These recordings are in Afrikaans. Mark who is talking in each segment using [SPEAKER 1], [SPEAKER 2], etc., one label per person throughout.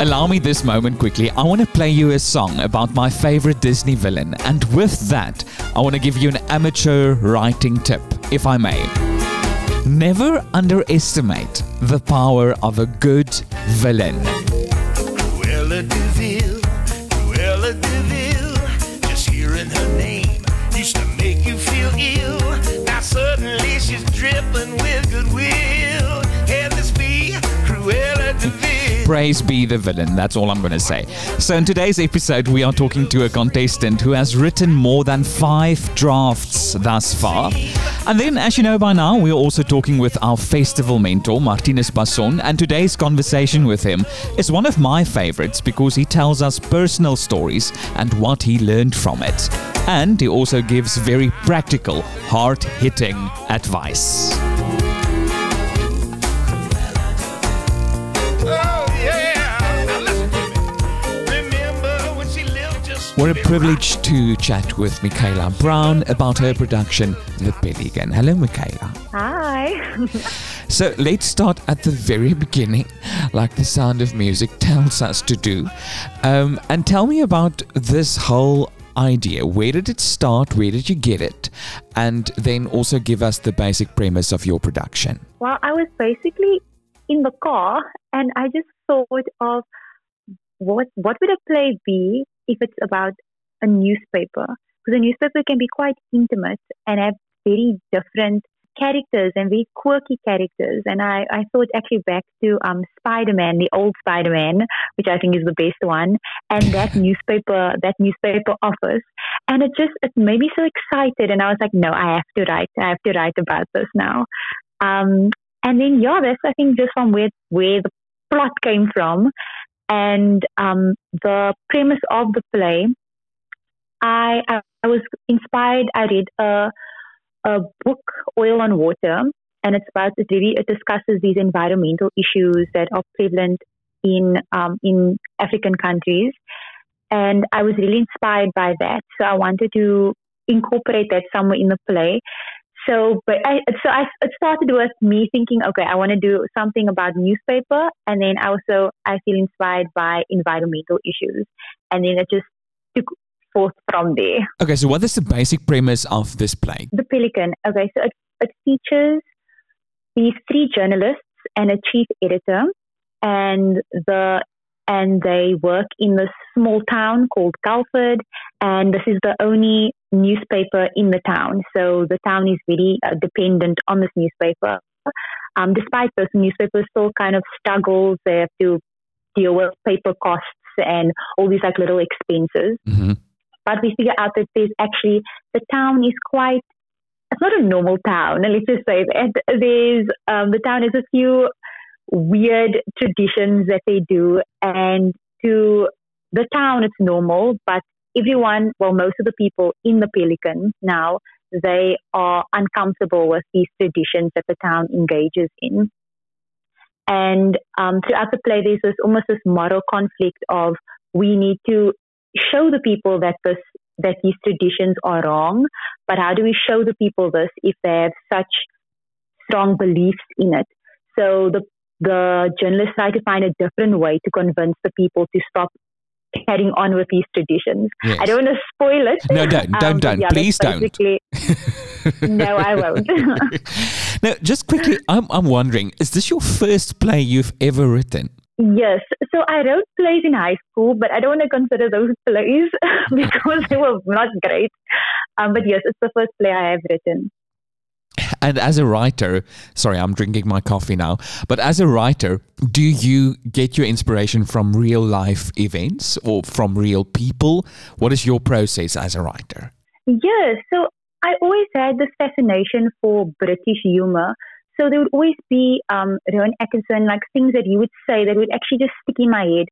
[SPEAKER 1] Allow me this moment quickly. I want to play you a song about my favorite Disney villain. And with that, I want to give you an amateur writing tip, if I may. Never underestimate the power of a good villain. Praise be the villain, that's all I'm going to say. So, in today's episode, we are talking to a contestant who has written more than five drafts thus far. And then, as you know by now, we're also talking with our festival mentor, Martinez Basson. And today's conversation with him is one of my favorites because he tells us personal stories and what he learned from it. And he also gives very practical, hard hitting advice. What a privilege to chat with Michaela Brown about her production, The Pelican. Hello, Michaela.
[SPEAKER 2] Hi.
[SPEAKER 1] So let's start at the very beginning, like the sound of music tells us to do. Um, and tell me about this whole idea. Where did it start? Where did you get it? And then also give us the basic premise of your production.
[SPEAKER 2] well, I was basically in the car and I just thought of what what would a play be if it's about a newspaper? Because a newspaper can be quite intimate and have very different characters and very quirky characters. And I, I thought actually back to um Spider-Man, the old Spider-Man, which I think is the best one, and that newspaper that newspaper office. And it just it made me so excited and I was like, no, I have to write. I have to write about this now. Um, and then yeah, that's I think just from where where the plot came from, and um, the premise of the play. I I, was inspired. I read a a book, Oil on Water, and it's about it really it discusses these environmental issues that are prevalent in um, in African countries, and I was really inspired by that. So I wanted to incorporate that somewhere in the play. So, but I, so I, it started with me thinking, okay, I want to do something about newspaper, and then I also I feel inspired by environmental issues, and then it just took forth from there.
[SPEAKER 1] Okay, so what is the basic premise of this play?
[SPEAKER 2] The Pelican. Okay, so it, it features these three journalists and a chief editor, and the and they work in this small town called Calford, and this is the only newspaper in the town. So the town is really uh, dependent on this newspaper. Um, despite this, the newspaper still kind of struggles. They have to deal with paper costs and all these like little expenses.
[SPEAKER 1] hmm
[SPEAKER 2] But we figure out that there's actually the town is quite. It's not a normal town, and let's just say that there's um, the town has a few weird traditions that they do, and to the town it's normal, but everyone, well, most of the people in the Pelican now, they are uncomfortable with these traditions that the town engages in. And um, throughout the play, there's this almost this moral conflict of we need to show the people that this that these traditions are wrong, but how do we show the people this if they have such strong beliefs in it? So the the journalists try to find a different way to convince the people to stop carrying on with these traditions.
[SPEAKER 1] Yes.
[SPEAKER 2] I don't want to spoil it.
[SPEAKER 1] No, don't, don't,
[SPEAKER 2] Um,
[SPEAKER 1] don't.
[SPEAKER 2] yeah,
[SPEAKER 1] Please don't.
[SPEAKER 2] no, I won't.
[SPEAKER 1] now, just quickly, I'm, I'm wondering, is this your first play you've ever written?
[SPEAKER 2] Yes. So I wrote plays in high school, but I don't want to consider those plays because they were not great. Um, but yes, it's the first play I have written.
[SPEAKER 1] And as a writer, sorry, I'm drinking my coffee now, but as a writer, do you get your inspiration from real life events or from real people? What is your process as a writer?
[SPEAKER 2] Yes. So I always had this fascination for British humor. So there would always be um, Rowan Atkinson, like things that he would say that would actually just stick in my head.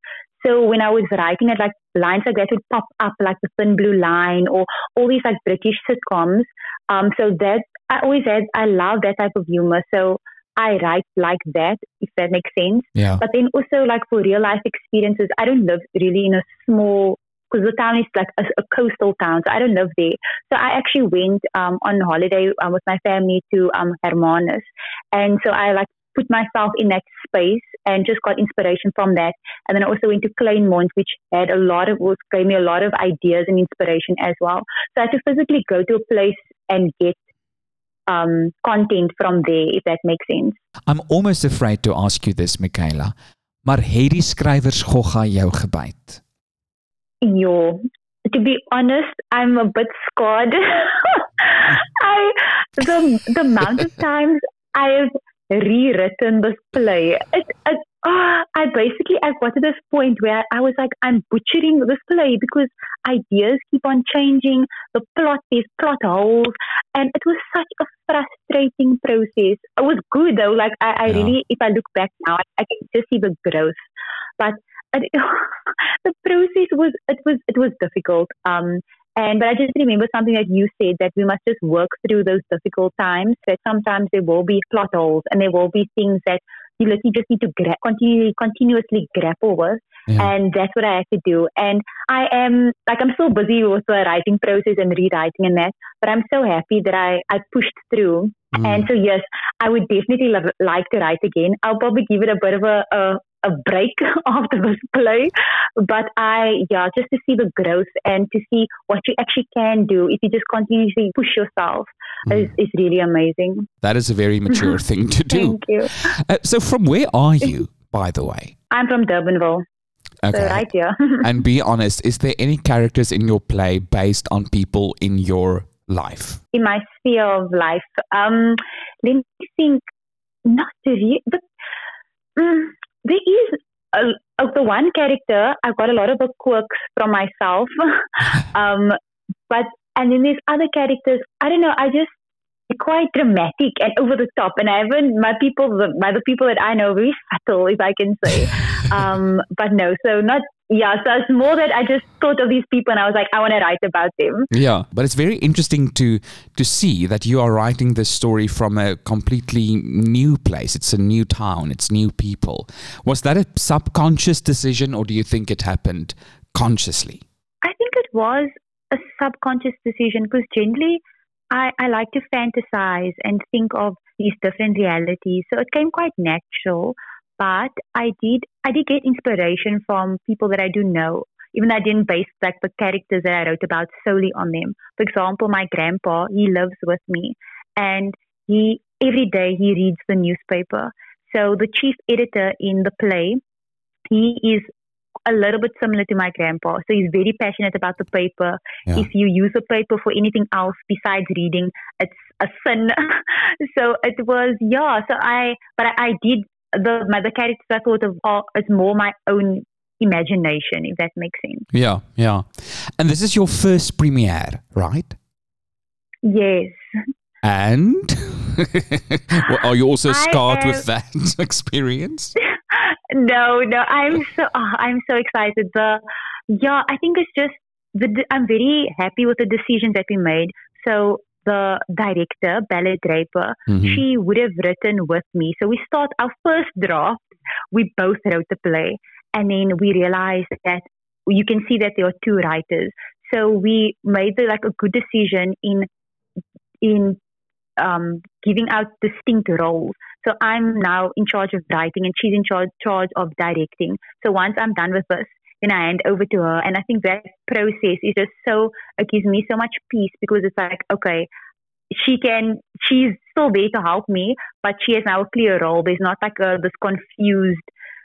[SPEAKER 2] So when I was writing it, like lines like that would pop up, like the Thin Blue Line or all these like British sitcoms. Um, so that I always said I love that type of humor. So I write like that, if that makes sense.
[SPEAKER 1] Yeah.
[SPEAKER 2] But then also like for real life experiences, I don't live really in a small because the town is like a, a coastal town, so I don't live there. So I actually went um, on holiday um, with my family to um, Hermanus, and so I like put myself in that space and just got inspiration from that. And then I also went to Kleinmond, which had a lot of, was, gave me a lot of ideas and inspiration as well. So I had to physically go to a place and get um, content from there, if that makes sense.
[SPEAKER 1] I'm almost afraid to ask you this, Michaela. Maar het die skrywers gogga jou gebyt?
[SPEAKER 2] Yo, to be honest, I'm a bit scared. I the the amount of times I've rewritten this play. It, it oh, I basically I got to this point where I was like, I'm butchering this play because ideas keep on changing. The plot is plot holes, and it was such a frustrating process. It was good though. Like I, I
[SPEAKER 1] Yeah.
[SPEAKER 2] really, if I look back now, I, I can just see the growth. But it, the process was it was it was difficult. Um, and but I just remember something that you said that we must just work through those difficult times. That sometimes there will be plot holes and there will be things that you literally just need to gra- continue, continuously grapple with.
[SPEAKER 1] Yeah.
[SPEAKER 2] And that's what I had to do. And I am like I'm so busy with the writing process and rewriting and that, but I'm so happy that I I pushed through.
[SPEAKER 1] Mm.
[SPEAKER 2] And so yes, I would definitely love, like to write again. I'll probably give it a bit of a, a a break after this play, but I yeah just to see the growth and to see what you actually can do if you just continuously push yourself is, is really amazing.
[SPEAKER 1] That is a very mature thing to do.
[SPEAKER 2] Thank you.
[SPEAKER 1] Uh, so from where are you, by the way?
[SPEAKER 2] I'm from Durbanville,
[SPEAKER 1] Okay.
[SPEAKER 2] so right here.
[SPEAKER 1] and be honest, is there any characters in your play based on people in your life?
[SPEAKER 2] in my sphere of life. Um, let me think. Not really, but mm, there is a, of the one character. I've got a lot of quirks from myself. um, but and in these other characters. I don't know. I just quite dramatic and over the top. And I haven't my people, the, my the people that I know, very subtle, if I can say. um, but no, so not. Yeah, so it's more that I just thought of these people and I was like, I want to write about them.
[SPEAKER 1] Yeah, but it's very interesting to to see that you are writing this story from a completely new place. It's a new town, it's new people. Was that a subconscious decision or do you think it happened consciously?
[SPEAKER 2] I think it was a subconscious decision because generally I, I like to fantasize and think of these different realities. So it came quite natural, but I did I did get inspiration from people that I do know. Even though I didn't base like the characters that I wrote about solely on them. For example, my grandpa, he lives with me and he every day he reads the newspaper. So the chief editor in the play, he is a little bit similar to my grandpa. So he's very passionate about the paper.
[SPEAKER 1] Yeah.
[SPEAKER 2] If you use a paper for anything else besides reading, it's a sin. so it was yeah. So I but I, I did the mother the characters I thought of are it's more my own imagination, if that makes sense.
[SPEAKER 1] Yeah, yeah. And this is your first premiere, right?
[SPEAKER 2] Yes.
[SPEAKER 1] And Well, are you also scarred with that experience?
[SPEAKER 2] No, no, I'm so oh, I'm so excited. The yeah, I think it's just the I'm very happy with the decision that we made. So the director, Bella Draper,
[SPEAKER 1] Mhm.
[SPEAKER 2] she would have written with me. So we start our first draft. We both wrote the play, and then we realized that you can see that there are two writers. So we made the, like a good decision in in um, giving out distinct roles. So I'm now in charge of writing, and she's in charge charge of directing. So once I'm done with this, then I hand over to her, and I think that process is just so it gives me so much peace because it's like okay, she can she's still there to help me, but she has now a clear role. There's not like a, this confused.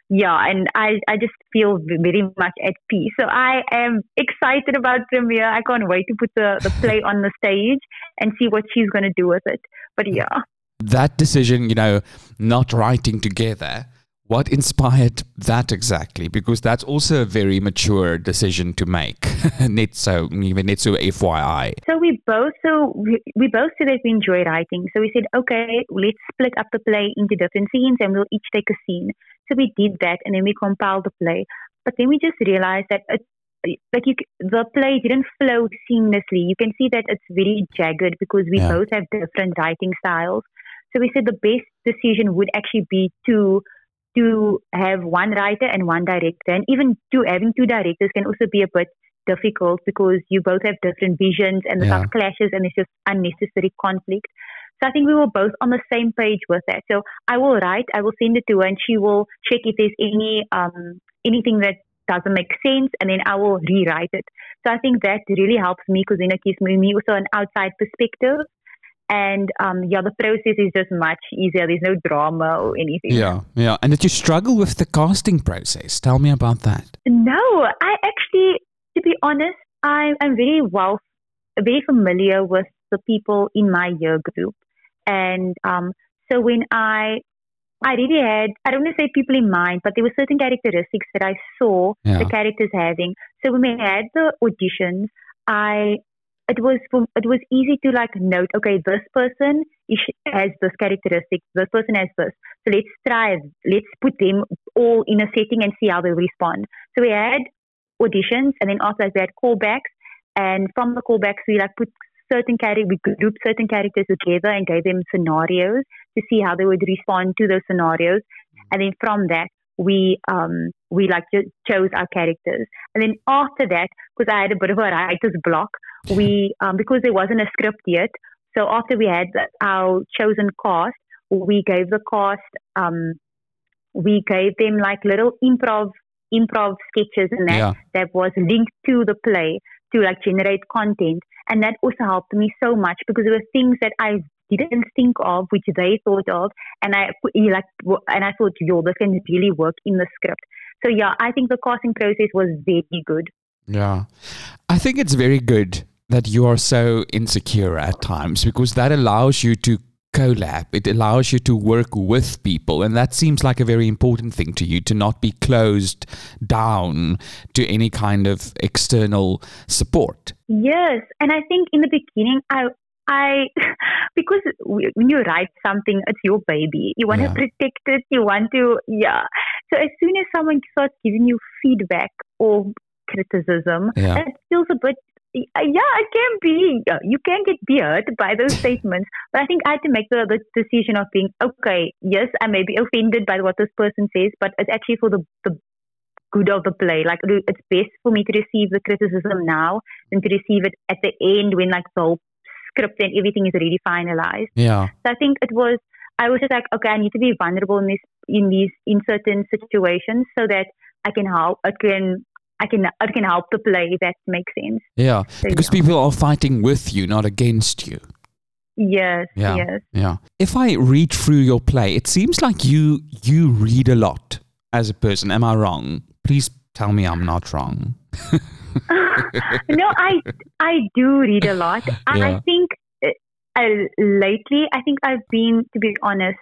[SPEAKER 2] Yeah, and I, I just feel very much at peace. So I am excited about premiere. I can't wait to put the, the play on the stage and see what she's going to do with it. But yeah.
[SPEAKER 1] That decision, you know, not writing together, what inspired that exactly? Because that's also a very mature decision to make. net so, even net FYI.
[SPEAKER 2] So we both so we, we both said that we enjoy writing. So we said, okay, let's split up the play into different scenes and we'll each take a scene. So we did that and then we compiled the play. But then we just realized that it, like you, the play didn't flow seamlessly. You can see that it's very jagged because we
[SPEAKER 1] Yeah.
[SPEAKER 2] both have different writing styles. So we said the best decision would actually be to to have one writer and one director, and even two having two directors can also be a bit difficult because you both have different visions and there's
[SPEAKER 1] Yeah.
[SPEAKER 2] some clashes and it's just unnecessary conflict. So I think we were both on the same page with that. So I will write, I will send it to her, and she will check if there's any um, anything that doesn't make sense, and then I will rewrite it. So I think that really helps me because then it gives me, me also an outside perspective. And um, yeah, the process is just much easier. There's no drama or anything.
[SPEAKER 1] Yeah, yeah. And did you struggle with the casting process? Tell me about that.
[SPEAKER 2] No, I actually, to be honest, I, I'm very well, very familiar with the people in my year group. And um, so when I, I really had, I don't want to say people in mind, but there were certain characteristics that I saw
[SPEAKER 1] Yeah.
[SPEAKER 2] the characters having. So when we had the auditions, I, it was it was easy to like note, okay, this person has this characteristic, this person has this. So let's try, let's put them all in a setting and see how they respond. So we had auditions, and then after that we had callbacks, and from the callbacks we like put certain characters, we grouped certain characters together and gave them scenarios to see how they would respond to those scenarios, and then from that we um we like chose our characters, and then after that, because I had a bit of a writer's block, we um because there wasn't a script yet, so after we had our chosen cast, we gave the cast um we gave them like little improv improv sketches and that
[SPEAKER 1] Yeah.
[SPEAKER 2] that was linked to the play to like generate content and that also helped me so much because there were things that I didn't think of which they thought of and I like and I thought yo this can really work in the script so yeah I think the casting process was very good
[SPEAKER 1] Yeah. I think it's very good that you are so insecure at times because that allows you to collab. It allows you to work with people. And that seems like a very important thing to you to not be closed down to any kind of external support.
[SPEAKER 2] Yes, and I think in the beginning, I, I, because when you write something, it's your baby. You want
[SPEAKER 1] Yeah.
[SPEAKER 2] to protect it. You want to, yeah. So as soon as someone starts giving you feedback or criticism,
[SPEAKER 1] Yeah.
[SPEAKER 2] it feels a bit. Uh, yeah, it can be. You can get hurt by those statements, but I think I had to make the, the decision of being okay. Yes, I may be offended by what this person says, but it's actually for the the good of the play. Like it's best for me to receive the criticism now than to receive it at the end when like the whole script and everything is already finalized.
[SPEAKER 1] Yeah.
[SPEAKER 2] So I think it was I was just like, okay, I need to be vulnerable in this in these in certain situations so that I can help it can I can I can help the play if that makes sense.
[SPEAKER 1] Yeah.
[SPEAKER 2] So,
[SPEAKER 1] Because
[SPEAKER 2] yeah.
[SPEAKER 1] people are fighting with you, not against you.
[SPEAKER 2] Yes,
[SPEAKER 1] Yeah.
[SPEAKER 2] yes.
[SPEAKER 1] Yeah. If I read through your play, it seems like you you read a lot as a person. Am I wrong? Please tell me I'm not wrong.
[SPEAKER 2] no, I I do read a lot. I,
[SPEAKER 1] Yeah.
[SPEAKER 2] I think uh, uh, lately, I think I've been, to be honest,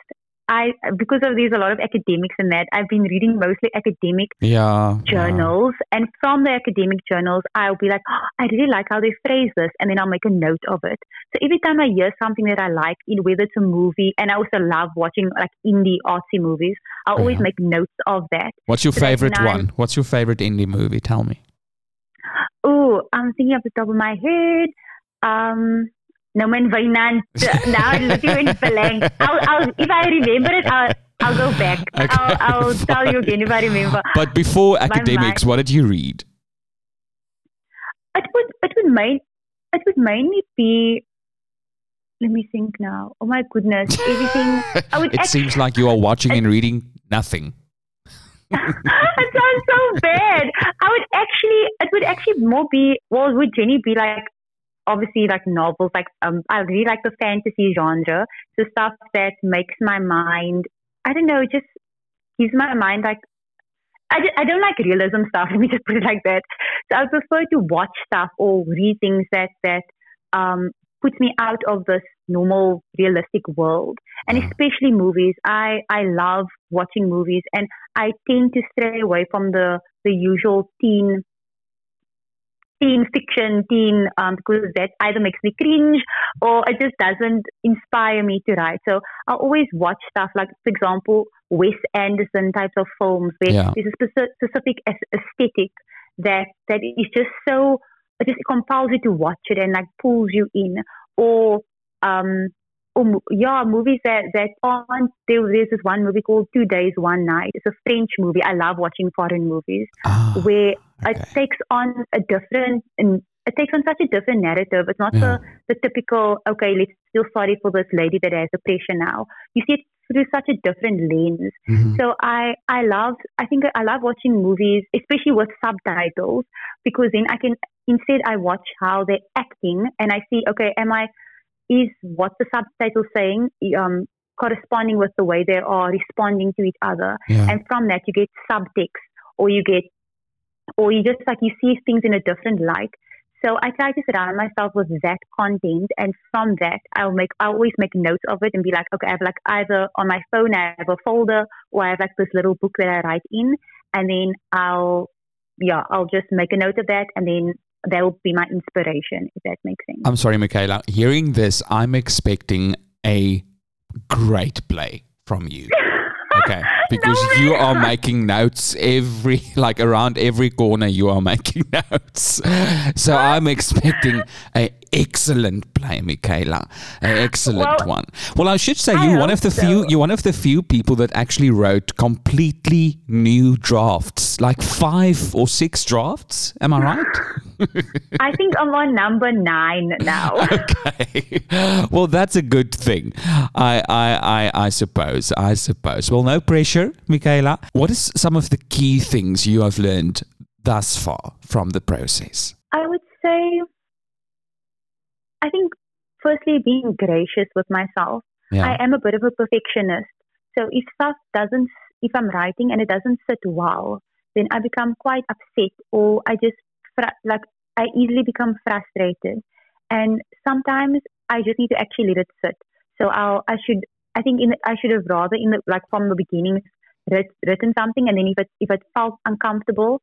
[SPEAKER 2] I because of there's a lot of academics in that. I've been reading mostly academic
[SPEAKER 1] Yeah.
[SPEAKER 2] journals, and from the academic journals, I'll be like, oh, I really like how they phrase this, and then I'll make a note of it. So every time I hear something that I like, in whether it's a movie, and I also love watching like indie artsy movies, I'll always
[SPEAKER 1] Yeah.
[SPEAKER 2] make notes of that.
[SPEAKER 1] What's your
[SPEAKER 2] So
[SPEAKER 1] favorite one? What's your favorite indie movie? Tell me.
[SPEAKER 2] Oh, I'm thinking off the top of my head. Um, no man Vainant. now I'm looking in blank. I'll, I'll, if I remember it, I'll, I'll go back.
[SPEAKER 1] Okay.
[SPEAKER 2] I'll, I'll tell you again if I remember.
[SPEAKER 1] But before academics,
[SPEAKER 2] mind-
[SPEAKER 1] what did you read?
[SPEAKER 2] It would, it would main, it would mainly be. Let me think now. Oh my goodness, everything. I would
[SPEAKER 1] it
[SPEAKER 2] actually,
[SPEAKER 1] seems like you are watching and reading nothing.
[SPEAKER 2] it sounds so bad. I would actually, it would actually more be, well, would Jenny be like, obviously like novels, like, um, I really like the fantasy genre. So stuff that makes my mind, I don't know, just gives my mind like, I, ju- I don't like realism stuff. Let me just put it like that. So I prefer to watch stuff or read things that, that, um, puts me out of this normal realistic world. And especially movies. I i love watching movies and i tend to stray away from the the usual teen teen fiction teen um because that either makes me cringe or it just doesn't inspire me to write. So i always watch stuff like for example wes anderson types of films where
[SPEAKER 1] Yeah.
[SPEAKER 2] there's a specific aesthetic that that is just so it just compels you to watch it and like pulls you in. Or um mo- yeah movies that that aren't there, there's this one movie called two days one night. It's a french movie. I love watching foreign movies
[SPEAKER 1] Ah,
[SPEAKER 2] where
[SPEAKER 1] okay.
[SPEAKER 2] it takes on a different it takes on such a different narrative. It's not
[SPEAKER 1] Yeah.
[SPEAKER 2] the, the typical, okay, let's feel sorry for this lady that has depression now. You see it through such a different lens.
[SPEAKER 1] Mhm.
[SPEAKER 2] So I, I love, I think I love watching movies, especially with subtitles, because then I can, instead I watch how they're acting and I see, okay, am I, is what the subtitle saying, um, corresponding with the way they are responding to each other?
[SPEAKER 1] Yeah.
[SPEAKER 2] and from that you get subtext or you get or you just like you see things in a different light so i try to surround myself with that content and from that i'll make i always make notes of it and be like okay i have like either on my phone i have a folder or i have like this little book that i write in and then i'll yeah i'll just make a note of that and then that will be my inspiration if that makes sense
[SPEAKER 1] I'm sorry, Michaela. Hearing this, I'm expecting a great play from you. Okay, because
[SPEAKER 2] No,
[SPEAKER 1] you are making notes every like around every corner. You are making notes, so I'm expecting a excellent play, Michaela, an excellent
[SPEAKER 2] Well,
[SPEAKER 1] one. Well, I should say
[SPEAKER 2] I
[SPEAKER 1] you're one of the few. You're one of the few people that actually wrote completely new drafts, like five or six drafts. Am I right?
[SPEAKER 2] i think i'm on number nine now
[SPEAKER 1] okay. Well, that's a good thing. I, I, I, I suppose. I suppose. Well, no pressure, Michaela. What is some of the key things you have learned thus far from the process?
[SPEAKER 2] I would say, I think, firstly, being gracious with myself.
[SPEAKER 1] Yeah.
[SPEAKER 2] I am a bit of a perfectionist. So if stuff doesn't, if I'm writing and it doesn't sit well, then I become quite upset or I just, fr- like, I easily become frustrated. And sometimes I just need to actually let it sit. So I'll, I should, I think in, I should have rather in the, like from the beginning writ, written something and then if it, if it felt uncomfortable,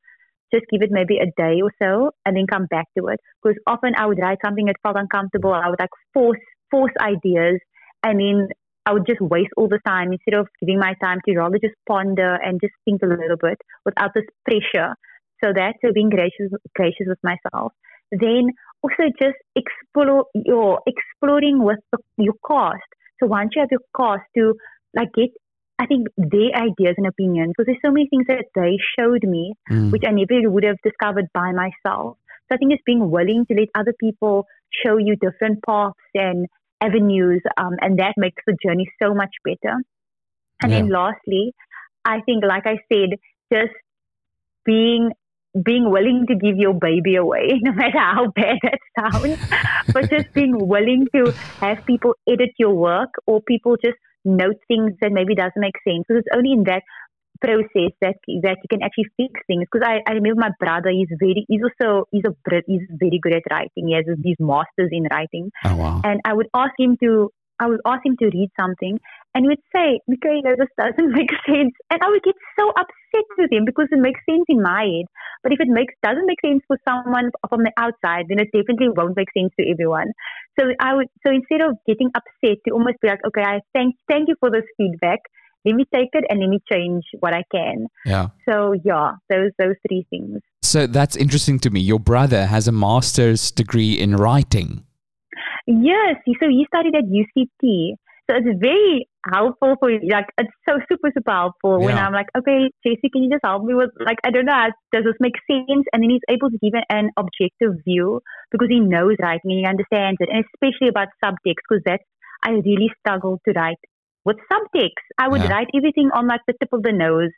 [SPEAKER 2] just give it maybe a day or so and then come back to it. Because often I would write something that felt uncomfortable. I would like force force ideas and then I would just waste all the time instead of giving my time to rather just ponder and just think a little bit without this pressure. So that so being gracious gracious with myself. Then also just explore your exploring with the, your cast. So once you have your cast to like get I think their ideas and opinions because there's so many things that they showed me
[SPEAKER 1] Mm.
[SPEAKER 2] which I never would have discovered by myself. So I think it's being willing to let other people show you different paths and avenues, um, and that makes the journey so much better. And then lastly, I think, like I said, just being being willing to give your baby away, no matter how bad that sounds, but just being willing to have people edit your work or people just note things that maybe doesn't make sense. Because it's only in that process that that you can actually fix things. Because I, I remember my brother, he's very, he's also, he's a he's very good at writing. He has these masters in writing.
[SPEAKER 1] Oh wow.
[SPEAKER 2] And I would ask him to, I would ask him to read something and he would say, Michaela, this doesn't make sense. And I would get so upset with him because it makes sense in my head. But if it makes doesn't make sense for someone from the outside, then it definitely won't make sense to everyone. So I would so instead of getting upset to almost be like, okay, I thank thank you for this feedback. Let me take it and let me change what I can.
[SPEAKER 1] Yeah.
[SPEAKER 2] So yeah, those those three things.
[SPEAKER 1] So that's interesting to me. Your brother has a master's degree in writing.
[SPEAKER 2] Yes, so he studied at UCT. So it's very helpful for you. like it's so super super helpful when I'm like, okay, JC, can you just help me with like I don't know, does this make sense? And then he's able to give an, an objective view because he knows writing and he understands it, and especially about subtext because that's I really struggle to write with subtext. I would
[SPEAKER 1] Yeah.
[SPEAKER 2] write everything on like the tip of the nose,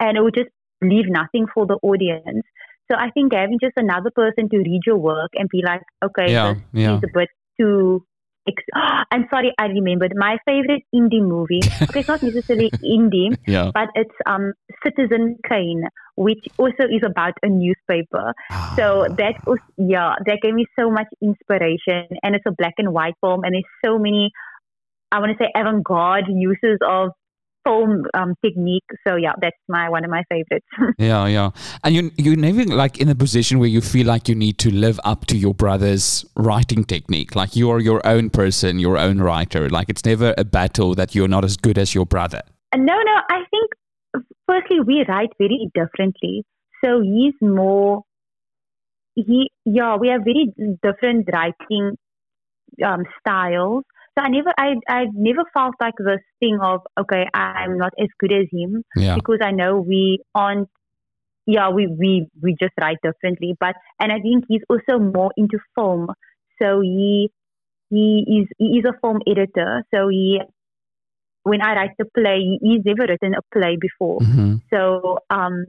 [SPEAKER 2] and it would just leave nothing for the audience. So I think having just another person to read your work and be like, okay,
[SPEAKER 1] Yeah,
[SPEAKER 2] this
[SPEAKER 1] yeah.
[SPEAKER 2] is a bit too. Ex- I'm sorry, I remembered my favorite indie movie. Okay, it's not necessarily indie,
[SPEAKER 1] Yeah.
[SPEAKER 2] but it's um Citizen Kane, which also is about a newspaper. So that was yeah, that gave me so much inspiration, and it's a black and white film, and there's so many, I want to say avant-garde uses of film um, technique. So yeah, that's my one of my favorites.
[SPEAKER 1] Yeah, yeah. And you you're never like in a position where you feel like you need to live up to your brother's writing technique. Like you are your own person, your own writer. Like it's never a battle that you're not as good as your brother.
[SPEAKER 2] No, no. I think firstly we write very differently. So he's more. He yeah, we have very different writing um, styles. So I never, I, I never felt like this thing of okay, I'm not as good as him
[SPEAKER 1] Yeah.
[SPEAKER 2] because I know we aren't yeah, we, we, we just write differently. But, and I think he's also more into film. So he, he is, he is a film editor. So he, when I write the play, he's never written a play before.
[SPEAKER 1] Mm-hmm.
[SPEAKER 2] So, um,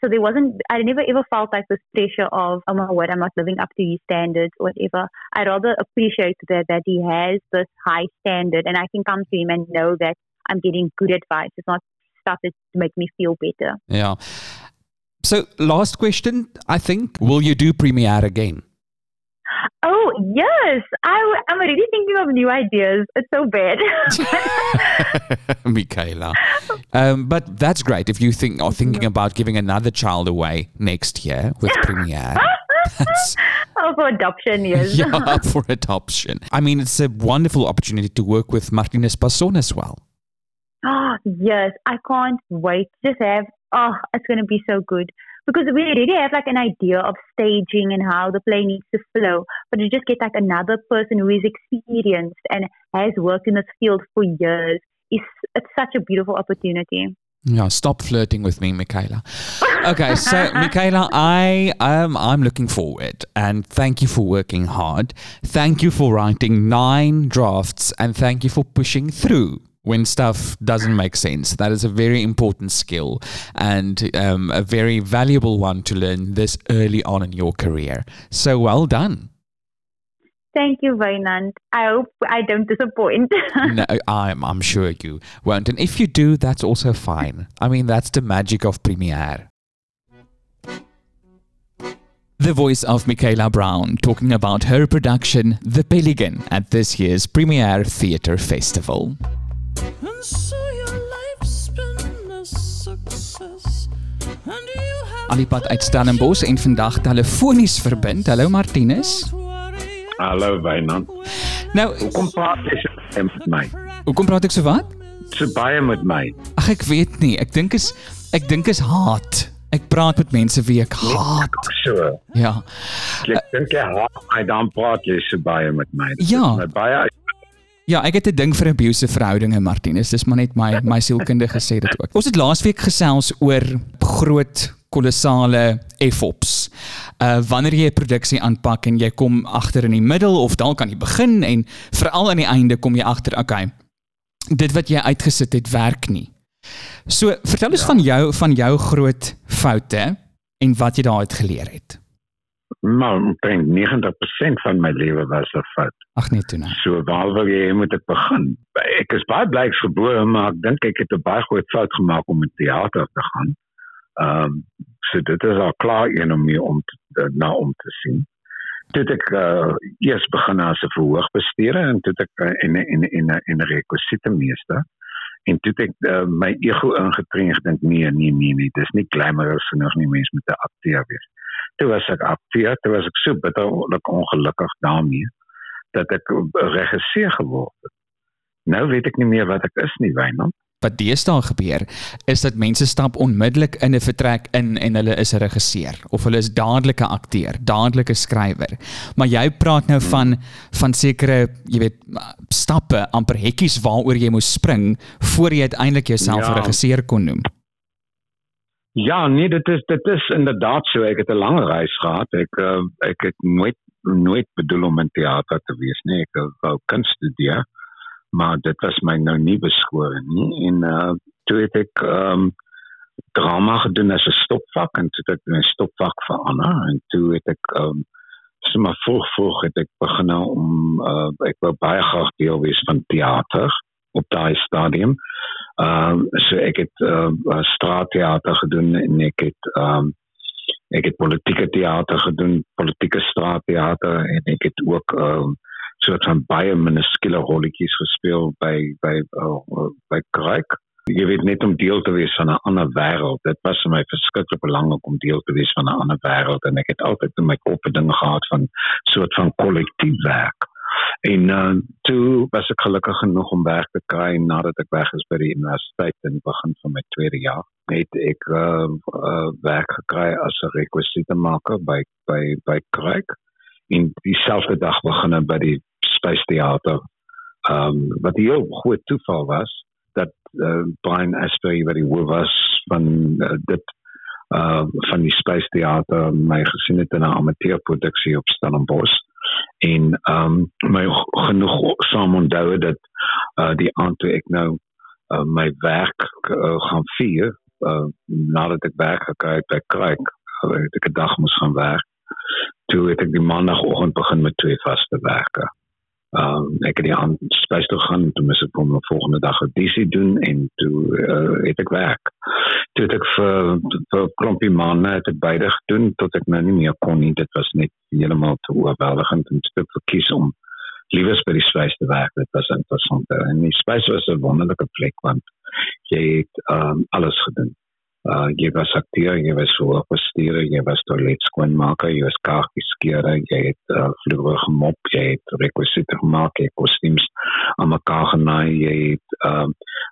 [SPEAKER 2] so there wasn't, I never ever felt like this pressure of, oh my word, I'm not living up to his standards or whatever. I rather appreciate that, that he has this high standard and I can come to him and know that I'm getting good advice. It's not stuff that make me feel better.
[SPEAKER 1] Yeah. So, last question, I think. Will you do Premiere again?
[SPEAKER 2] Oh, yes. I, I'm already thinking of new ideas. It's so bad.
[SPEAKER 1] Michaela. Um, but that's great if you think are thinking about giving another child away next year with Premiere. That's,
[SPEAKER 2] oh, for adoption, yes.
[SPEAKER 1] yeah, for adoption. I mean, it's a wonderful opportunity to work with Martinez Passon as well.
[SPEAKER 2] Oh, yes. I can't wait to just have, oh, it's going to be so good. Because we already have like an idea of staging and how the play needs to flow. But to just get like another person who is experienced and has worked in this field for years is it's such a beautiful opportunity.
[SPEAKER 1] Yeah, stop flirting with me, Michaela. Okay, so Michaela, I um I'm looking forward and thank you for working hard. Thank you for writing nine drafts and thank you for pushing through when stuff doesn't make sense. That is a very important skill and um, a very valuable one to learn this early on in your career. So well done.
[SPEAKER 2] Thank you, Vainant. I hope I don't disappoint.
[SPEAKER 1] no, I'm, I'm sure you won't. And if you do, that's also fine. I mean, that's the magic of Premiere. The voice of Michaela Brown talking about her production, The Pelican, at this year's Premiere Theatre Festival.
[SPEAKER 3] And so your life's been a success. And you have
[SPEAKER 1] Alipad uit Stellenbosch en vandag telefonies verbind. Hallo Martinus.
[SPEAKER 4] Hallo Wynand.
[SPEAKER 1] Nou,
[SPEAKER 4] Kom praat jy so baie met my?
[SPEAKER 1] hoekom praat ek so wat?
[SPEAKER 4] So baie met my.
[SPEAKER 1] Ag ek weet nie. Ek dink is ek dink is haat. Ek praat met mense wie ek haat.
[SPEAKER 4] So.
[SPEAKER 1] Ja.
[SPEAKER 4] Ek dink jy haat my dan praat jy so baie met my. Dit
[SPEAKER 1] Ja.
[SPEAKER 4] My baie
[SPEAKER 1] Ja, ek het 'n ding vir abusive verhoudinge Martinus. Dis maar net my my sielkundige sê dit ook. Ons het laasweek gesels oor groot kolossale F-ops. Uh wanneer jy 'n produksie aanpak en jy kom agter in die middel of dalk aan die begin en veral aan die einde kom jy agter, okay. Dit wat jy uitgesit het werk nie. So, vertel ons ja. van jou van jou groot foute en wat jy daaruit geleer het.
[SPEAKER 4] Maar omtrent 90% van my lewe was 'n fout.
[SPEAKER 1] Ag nee toe nou.
[SPEAKER 4] So waar wil jy moet ek begin? Ek is baie blyk gebore, maar ek dink ek het 'n baie groot fout gemaak om in teater te gaan. Ehm um, so dit is al klaar een om mee om te, na om te sien. Toe ek uh, eers begin as 'n verhoogbestuurder en toe ek uh, in in in 'n in 'n rekwisite meester en toe ek uh, my ego ingetree en gedink nee nee nee nee dis nie glamorous genoeg nie mens moet 'n akteur wees. Toe was ek akteur, toe was ek so bitterlik ongelukkig daarmee dat ek 'n regisseur geword het. Nou weet ek nie meer wat ek is nie, Wynand.
[SPEAKER 1] wat deesdae gebeur is dat mense stap onmiddellik in 'n vertrek in en hulle is 'n regisseur of hulle is dadelike akteur, dadelike skrywer. Maar jy praat nou van van sekere, jy weet, stappe, amper hekkies waaroor jy moes spring voor jy uiteindelik jouself 'n
[SPEAKER 4] Ja.
[SPEAKER 1] regisseur kon noem.
[SPEAKER 4] Ja, nee, dit is dit is inderdaad so. Ek het 'n lang reis gehad. Ek uh, ek het nooit nooit bedoel om in teater te wees nie. Ek wou kuns studeer, maar dit was my nou nie beskore nie. En uh toe het ek ehm um, drama gedoen as 'n stopvak en toe het ek my stopvak verander en toe het ek ehm um, sommer vroeg vroeg het ek begin om uh ek wou baie graag deel wees van teater op daai stadium. Ehm um, so ek het uh, straatteater gedoen en ek het ehm um, ek het politieke teater gedoen, politieke straatteater en ek het ook ehm um, soort van baie minuskule rolletjies gespeel by by uh, by Kruik. Jy weet net om deel te wees van 'n ander wêreld. Dit was vir my verskriklik belangrik om deel te wees van 'n ander wêreld en ek het altyd in my kop 'n ding gehad van soort van kollektief werk. En uh, toe was ek gelukkig genoeg om werk te kry nadat ek weg is by die universiteit in die begin van my tweede jaar. Het ek uh, uh, werk gekry as 'n rekwisitemaker by by by Kruik en dieselfde dag begin by die Space Theater. Ehm um, wat 'n heel groot toeval was dat uh, Brian Asprey wat die hoof was van uh, dit uh van die Space Theater my gesien het in 'n amateurproduksie op Stellenbosch en ehm um, my genoeg saam onthou dat uh die aand toe ek nou uh, my werk uh, gaan vier uh, nadat ek werk gekry het by Kruik het ek 'n dag moes gaan werk. Toe het ek die maandagooggend begin met twee vaste werke Ehm um, ek het die aand spesiaal toe gaan toe mis ek om die volgende dag audisie doen en toe uh, het ek werk. Toe het ek vir vir klompie maande het ek beide gedoen tot ek nou nie meer kon nie. Dit was net heeltemal te oorweldigend en te verkies om liewes by die spesiaal te werk. Dit was interessant en die spesiaal was 'n wonderlike plek want jy het um, alles gedoen. Uh, jy was akteur, jy was voorbestuurder, jy was toilet skoonmaker, jy was kaartjies skeer, jy het uh, vloere gemop, jy het rekwisiete gemaak, jy het kostuums aan mekaar genaai, jy het uh,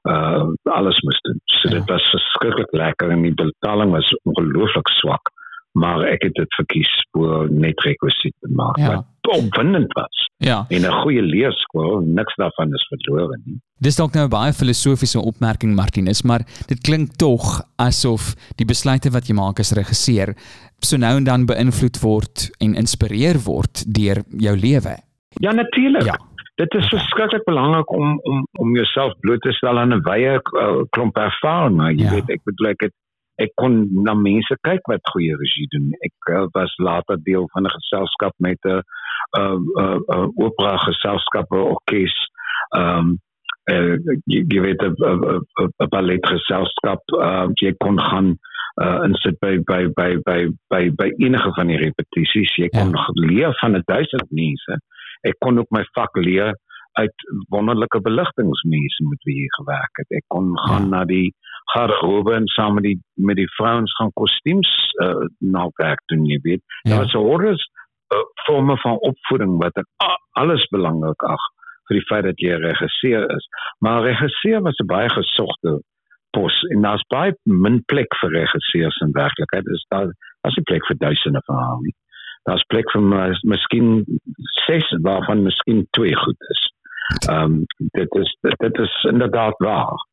[SPEAKER 4] uh, alles moes doen. So ja. dit was verskriklik lekker en die betaling was ongelooflik swak, maar ek het dit verkies voor net rekwisiete maak. Ja. Wat opwindend was.
[SPEAKER 1] Ja.
[SPEAKER 4] En 'n goeie leerskool, niks daarvan is verlore nie.
[SPEAKER 1] Dis dalk nou 'n baie filosofiese opmerking Martinus, maar dit klink tog asof die besluite wat jy maak as regisseur so nou en dan beïnvloed word en inspireer word deur jou lewe.
[SPEAKER 4] Ja, natuurlik.
[SPEAKER 1] Ja.
[SPEAKER 4] Dit is verskriklik belangrik om om om jouself bloot te stel aan 'n wye uh, klomp ervaring, maar jy
[SPEAKER 1] Ja.
[SPEAKER 4] weet ek bedoel ek het ek kon na mense kyk wat goeie regie doen. Ek uh, was later deel van 'n geselskap met 'n uh uh, uh opera geselskap, 'n orkes. Ehm um, uh, jy, jy weet 'n 'n balletgeselskap, uh, jy kon gaan uh insit by by by by by by enige van die repetisies. Jy kon
[SPEAKER 1] Ja.
[SPEAKER 4] ja. leer van 'n duisend mense. Ek kon ook my vak leer uit wonderlike beligtingsmense met wie jy gewerk het. Ek kon gaan
[SPEAKER 1] Ja.
[SPEAKER 4] na die gaat erover. En samen die, met die vrouwen gaan kostuums uh, naar werk doen, je weet.
[SPEAKER 1] Ja.
[SPEAKER 4] Dat is uh, een vormen van opvoeding, wat ik alles belangrijk acht. Voor die feit dat je regisseur is. Maar regisseur was een baie post. En dat is bij mijn plek voor regisseurs in werkelijkheid. Dus daar, is een plek voor duizenden verhalen. Dat is plek voor misschien zes, waarvan misschien twee goed is. Um, dit, is dit is inderdaad waar.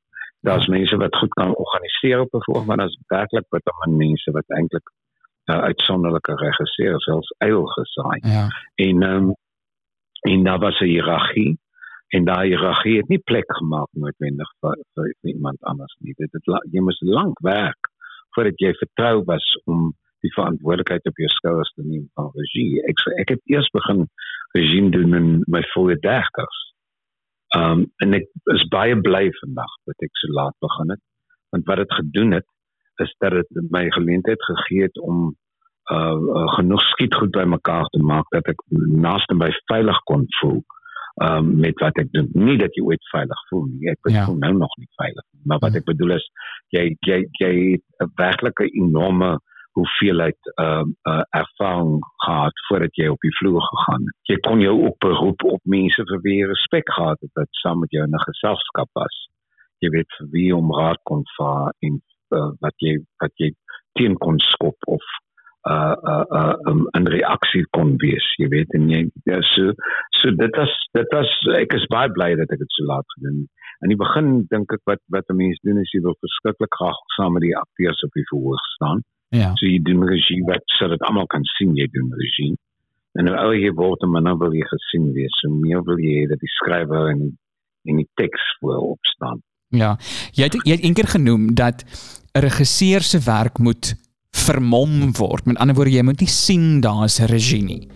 [SPEAKER 4] Daar's mense wat goed kan organiseer op 'n voorhand, maar daar's werklik baie min mense wat eintlik uh, uitsonderlike regisseurs selfs eil gesaai.
[SPEAKER 1] Ja.
[SPEAKER 4] En um, en daar was 'n hiërargie en daai hiërargie het nie plek gemaak noodwendig vir, vir, vir iemand anders nie. Dit het jy moes lank werk voordat jy vertrou was om die verantwoordelikheid op jou skouers te neem van regie. Ek ek het eers begin regie doen in my volle 30s. Ehm um, en ek is baie bly vandag dat ek so laat begin het want wat dit gedoen het is dat dit my geleentheid gegee het om uh, uh genoeg skietgoed bymekaar te maak dat ek naaste by veilig kon voel um met wat ek doen. Nie dat jy ooit veilig voel nie. Ek
[SPEAKER 1] Ja.
[SPEAKER 4] voel nou nog nie veilig. nie. Maar wat ek bedoel is jy jy jy het 'n werklike enorme hoeveelheid uh, uh ervaring gehad voordat jy op die vloer gegaan het. Jy kon jou ook beroep op mense vir wie jy respek gehad het wat saam met jou in 'n geselskap was. Jy weet vir wie om raad kon vra en uh, wat jy wat jy teen kon skop of uh uh uh um, 'n reaksie kon wees, jy weet en jy ja, so so dit was dit was ek is baie bly dat ek dit so laat gedoen het. In die begin dink ek wat wat 'n mens doen is jy wil verskriklik graag saam met die akteurs op die verhoog staan.
[SPEAKER 1] Ja.
[SPEAKER 4] So jy doen regie wat sodat almal kan sien jy doen regie. En nou ouer jy word, maar nou wil jy gesien wees. So meer wil jy dat die skrywer en en die teks voorop staan.
[SPEAKER 1] Ja. Jy het jy het eendag genoem dat 'n regisseur se werk moet vermom word. Met ander woorde, jy moet nie sien daar's 'n regie nie.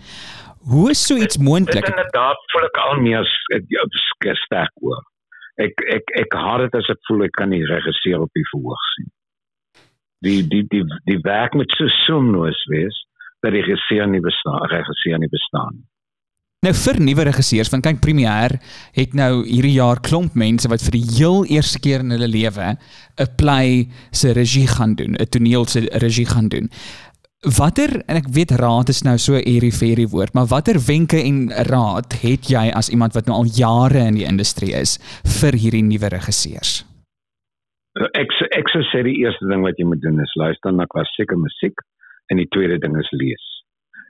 [SPEAKER 1] Hoe is so iets
[SPEAKER 4] Dit
[SPEAKER 1] moontlik?
[SPEAKER 4] inderdaad voel ek al meer s- eh, ja, sterk oor. Ek ek ek haat dit as ek voel ek kan nie regisseur op die verhoog sien. Die die die die werk moet so soemloos wees dat die regisseur nie bestaan, regisseur nie bestaan.
[SPEAKER 1] Nou vir nuwe regisseurs, want kyk Premier het nou hierdie jaar klomp mense wat vir die heel eerste keer in hulle lewe 'n play se regie gaan doen, 'n toneel se regie gaan doen. Watter en ek weet raad is nou so 'n eerie fairy woord, maar watter wenke en raad het jy as iemand wat nou al jare in die industrie is vir hierdie nuwe regisseurs?
[SPEAKER 4] Ek sou- ek sou sê die eerste ding wat jy moet doen is luister na klassieke musiek en die tweede ding is lees.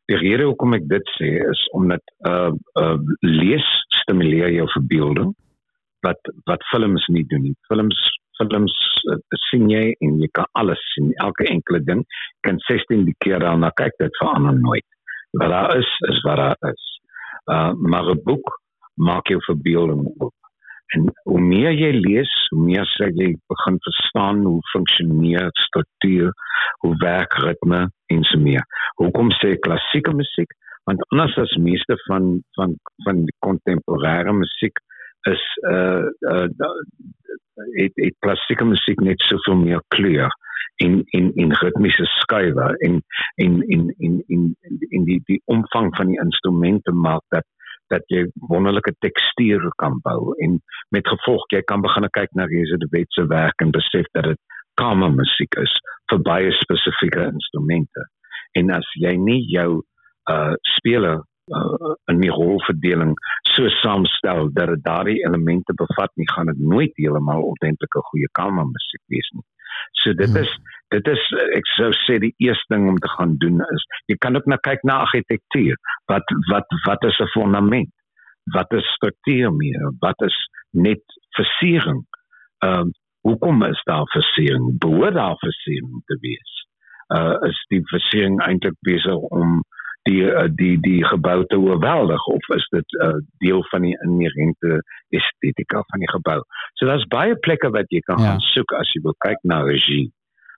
[SPEAKER 4] Die rede hoekom ek dit sê is omdat uh uh lees stimuleer jou verbeelding wat wat films nie doen nie. Films films uh, sien jy en jy kan alles sien, elke enkele ding. Kan 16 die keer daarna kyk, dit verander nooit. Wat daar is, is wat daar is. Uh maar 'n boek maak jou verbeelding oop. En hoe meer jy lees, hoe meer sê jy begin verstaan hoe funksioneer struktuur, hoe werk ritme en so meer. Hoekom sê klassieke musiek? Want anders as meeste van van van die kontemporêre musiek is uh uh dit dit klassieke musiek net soveel meer kleur in in in ritmiese skuwe en in in in in in die die omvang van die instrumente maak dat dat jy wonderlike tekstuur kan bou en met gevolg jy kan begin kyk na Reza de Wet se werk en besef dat dit kamermusiek is vir baie spesifieke instrumente. En as jy nie jou uh speler uh, in die rolverdeling so saamstel dat dit daardie elemente bevat nie gaan dit nooit heeltemal ordentlike goeie kamermusiek wees nie so dit hmm. is dit is ek sou sê die eerste ding om te gaan doen is jy kan ook na kyk na argitektuur. Wat wat wat is 'n fondament? Wat is struktuur meer? Wat is net versiering? Ehm um, hoekom is daar versiering? Behoort daar versiering te wees? Uh is die versiering eintlik besig om die uh, die die gebou te oorweldig of is dit 'n uh, deel van die inherente estetika van die gebou? So daar's baie plekke wat jy kan ja. gaan soek as jy wil kyk na regie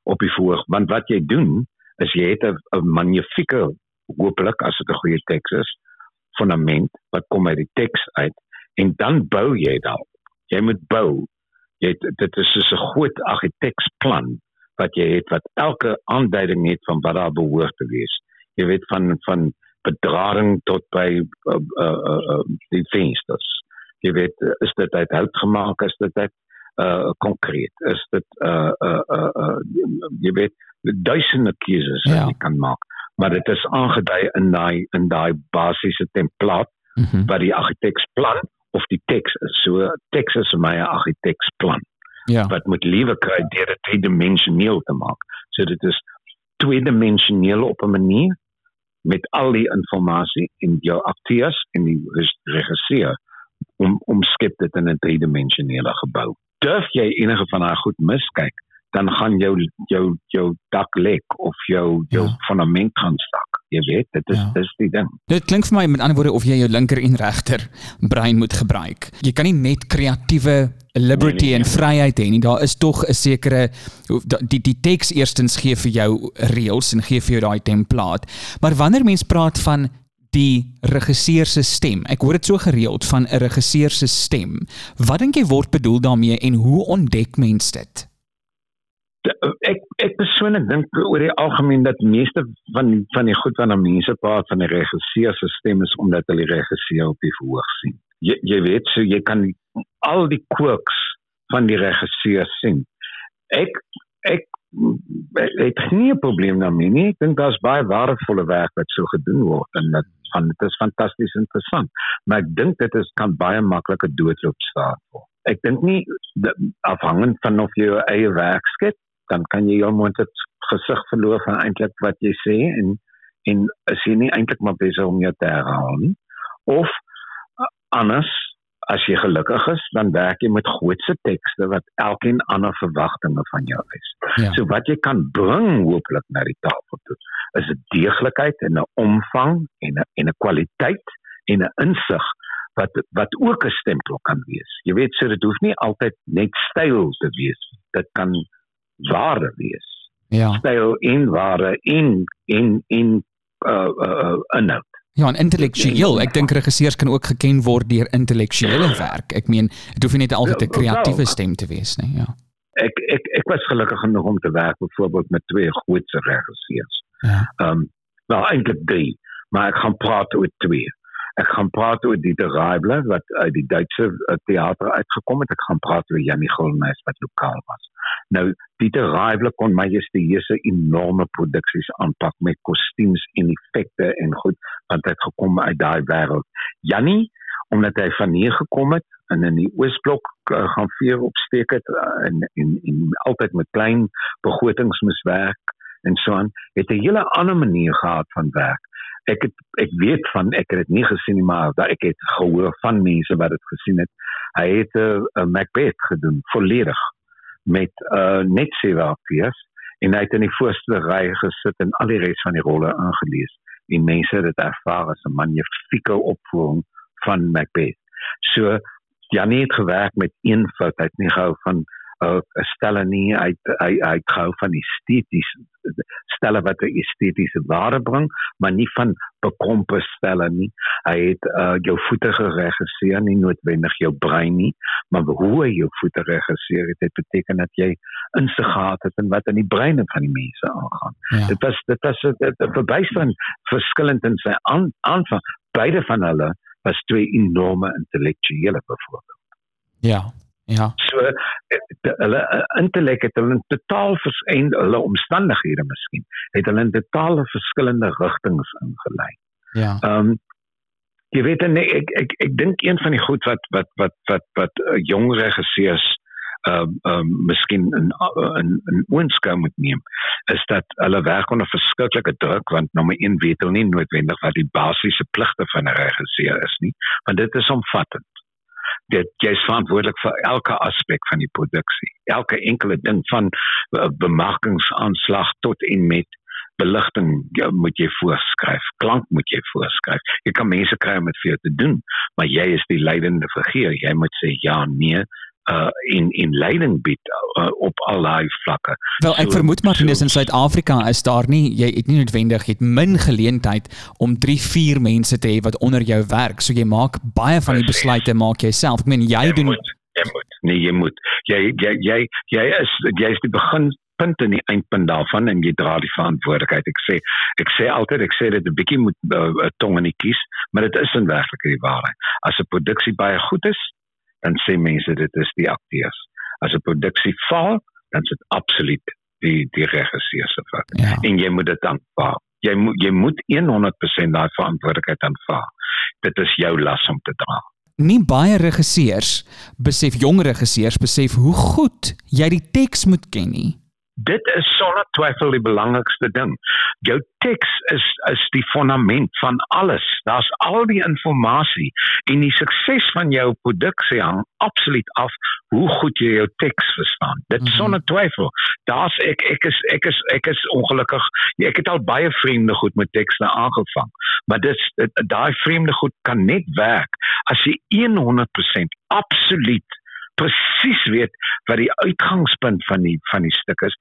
[SPEAKER 4] op die voor want wat jy doen is jy het 'n magnifieke hopelik as dit 'n goeie teks is fundament wat kom uit die teks uit en dan bou jy daarop jy moet bou. Jy het, dit is soos 'n groot argiteksplan wat jy het wat elke aanduiding het van wat daar behoort te wees jy weet van van bedrading tot by uh, uh, uh, die vensters. Jy weet is dit uit hout gemaak is dit uit uh konkreet is dit uh uh uh, uh jy weet duisende keuses wat ja. jy kan maak. Maar dit is aangedui in daai in daai basiese template mm -hmm. wat die argiteksplan of die teks is. So teks is vir my 'n argiteksplan. Ja. Wat moet liewe kry deur dit tweedimensioneel te maak. So dit is tweedimensioneel op 'n manier met al die inligting in jou akteurs en die regisseur om omskep dit in 'n driedimensionele gebou durf jy enige van daai goed miskyk, dan gaan jou jou jou dak lek of jou jou ja. fundament gaan stak. Jy weet, dit is ja. dis die ding.
[SPEAKER 1] Dit klink vir my met ander woorde of jy jou linker en regter brein moet gebruik. Jy kan nie net kreatiewe liberty nee, nee, nee. en vryheid hê nie. Daar is tog 'n sekere die die teks eerstens gee vir jou reëls en gee vir jou daai template. Maar wanneer mens praat van die regisseur se stem. Ek hoor dit so gereeld van 'n regisseur se stem. Wat dink jy word bedoel daarmee en hoe ontdek mens dit?
[SPEAKER 4] Ek ek persoonlik dink oor die algemeen dat meeste van van die goed wat aan mense praat van die regisseur se stem is omdat hulle die regisseur op die verhoog sien. Jy jy weet so jy kan al die quirks van die regisseur sien. Ek ek het nie 'n probleem daarmee nie. Ek dink daar's baie waardevolle werk wat so gedoen word en dat van dit is fantasties interessant. Maar ek dink dit is kan baie maklike doodloop staat word. Ek dink nie afhangend van of jy jou eie werk skep, dan kan jy jou mond het gesig verloor van eintlik wat jy sê en en as jy nie eintlik maar besig om jou te herhaal nie. Of anders as jy gelukkig is, dan werk jy met grootse tekste wat elkeen ander verwagtinge van jou is. Ja. So wat jy kan bring hooplik na die tafel toe, is 'n deeglikheid en 'n omvang en 'n en 'n kwaliteit en 'n insig wat wat ook 'n stempel kan wees. Jy weet, so dit hoef nie altyd net styl te wees. Dit kan ware wees.
[SPEAKER 1] Ja.
[SPEAKER 4] Styl en ware in in in uh uh, inhoud.
[SPEAKER 1] Ja, en intellektueel. Ek dink regisseurs kan ook geken word deur intellektuele werk. Ek meen, dit hoef nie net altyd 'n ja, kreatiewe stem te wees nie, ja.
[SPEAKER 4] Ek ek ek was gelukkig genoeg om te werk byvoorbeeld met twee grootse regisseurs. Ja. Ehm, um, wel eintlik drie, maar ek gaan praat oor twee. Ek gaan praat oor die Reibler wat uit die Duitse uh, teater uitgekom het. Ek gaan praat oor Janie Golmes wat lokaal was. Nou Pieter Reibler kon majestueuse enorme produksies aanpak met kostuums en effekte en goed want hy het gekom uit daai wêreld. Janie omdat hy van hier gekom het en in die Oosblok uh, gaan veer opsteek het uh, en en en altyd met klein begrotings moes werk en so aan het 'n hele ander manier gehad van werk ek het ek weet van ek het dit nie gesien nie maar dat ek het gehoor van mense wat dit gesien het hy het 'n uh, Macbeth gedoen volledig met uh net sewe akteurs en hy het in die voorste ry gesit en al die res van die rolle ingelees. En mense het dit ervaar as 'n magnifieke opvoering van Macbeth. So Janie het gewerk met eenvoud, hy het nie gehou van uh, stelle nie hy hy hy hou van esteties stelle wat 'n estetiese waarde bring maar nie van bekrompe stelle nie. Hy het uh, jou voete geregisseer nie noodwendig jou brein nie maar hoe hy jou voete regisseer het dit beteken dat jy insig gehad het in wat in die breine van die mense aangaan. Ja. dit was dit was 'n verbuisterend verskillend in sy aan aanvang. Beide van hulle was twee enorme intellektuele byvoorbeeld
[SPEAKER 1] ja Ja.
[SPEAKER 4] So eh, hulle eh, intellek het hulle totaal verskyn hulle omstandighede miskien het hulle in totale verskillende rigtings ingelei.
[SPEAKER 1] Ja.
[SPEAKER 4] Ehm um, jy weet en ek ek ek dink een van die goed wat wat wat wat wat uh, jong regisseurs ehm um, ehm um, miskien in in in oënskou moet neem is dat hulle werk onder verskriklike druk want nommer 1 weet hulle nie noodwendig wat die basiese pligte van 'n regisseur is nie want dit is omvattend dit jy's verantwoordelik vir elke aspek van die produksie. Elke enkele ding van uh, bemarkingsaanslag tot en met beligting jy moet jy voorskryf. Klank moet jy voorskryf. Jy kan mense kry om dit vir jou te doen, maar jy is die leidende figuur. Jy moet sê ja, nee, uh in in leiding bied uh, op al daai vlakke.
[SPEAKER 1] Wel ek so, vermoed maar so, in Suid-Afrika is daar nie jy het nie noodwendig het min geleentheid om 3 4 mense te hê wat onder jou werk. So jy maak baie van die besluite maak jy self. Ek meen jy, jy doen
[SPEAKER 4] moet, jy moet nee jy moet jy jy jy jy is jy is die begin punt en die eindpunt daarvan en jy dra die verantwoordelikheid. Ek sê ek sê altyd ek sê dit 'n bietjie moet uh, tong in die kies, maar dit is in werklikheid die waarheid. As 'n produksie baie goed is, dan sê mense dit is die akteurs. As 'n produksie val, dan is dit absoluut die die regisseur se fout. Ja. En jy moet dit aanvaar. Jy moet jy moet 100% daai verantwoordelikheid aanvaar. Dit is jou las om te dra.
[SPEAKER 1] Nie baie regisseurs besef jong regisseurs besef hoe goed jy die teks moet ken nie
[SPEAKER 4] dit is sonder twyfel die belangrikste ding. Jou teks is is die fondament van alles. Daar's al die inligting en die sukses van jou produksie hang absoluut af hoe goed jy jou teks verstaan. Dit mm -hmm. sonder twyfel. Daar's ek ek is ek is ek is ongelukkig. Ek het al baie vreemde goed met tekste aangevang, maar dit daai vreemde goed kan net werk as jy 100% absoluut presies weet wat die uitgangspunt van die van die stuk is,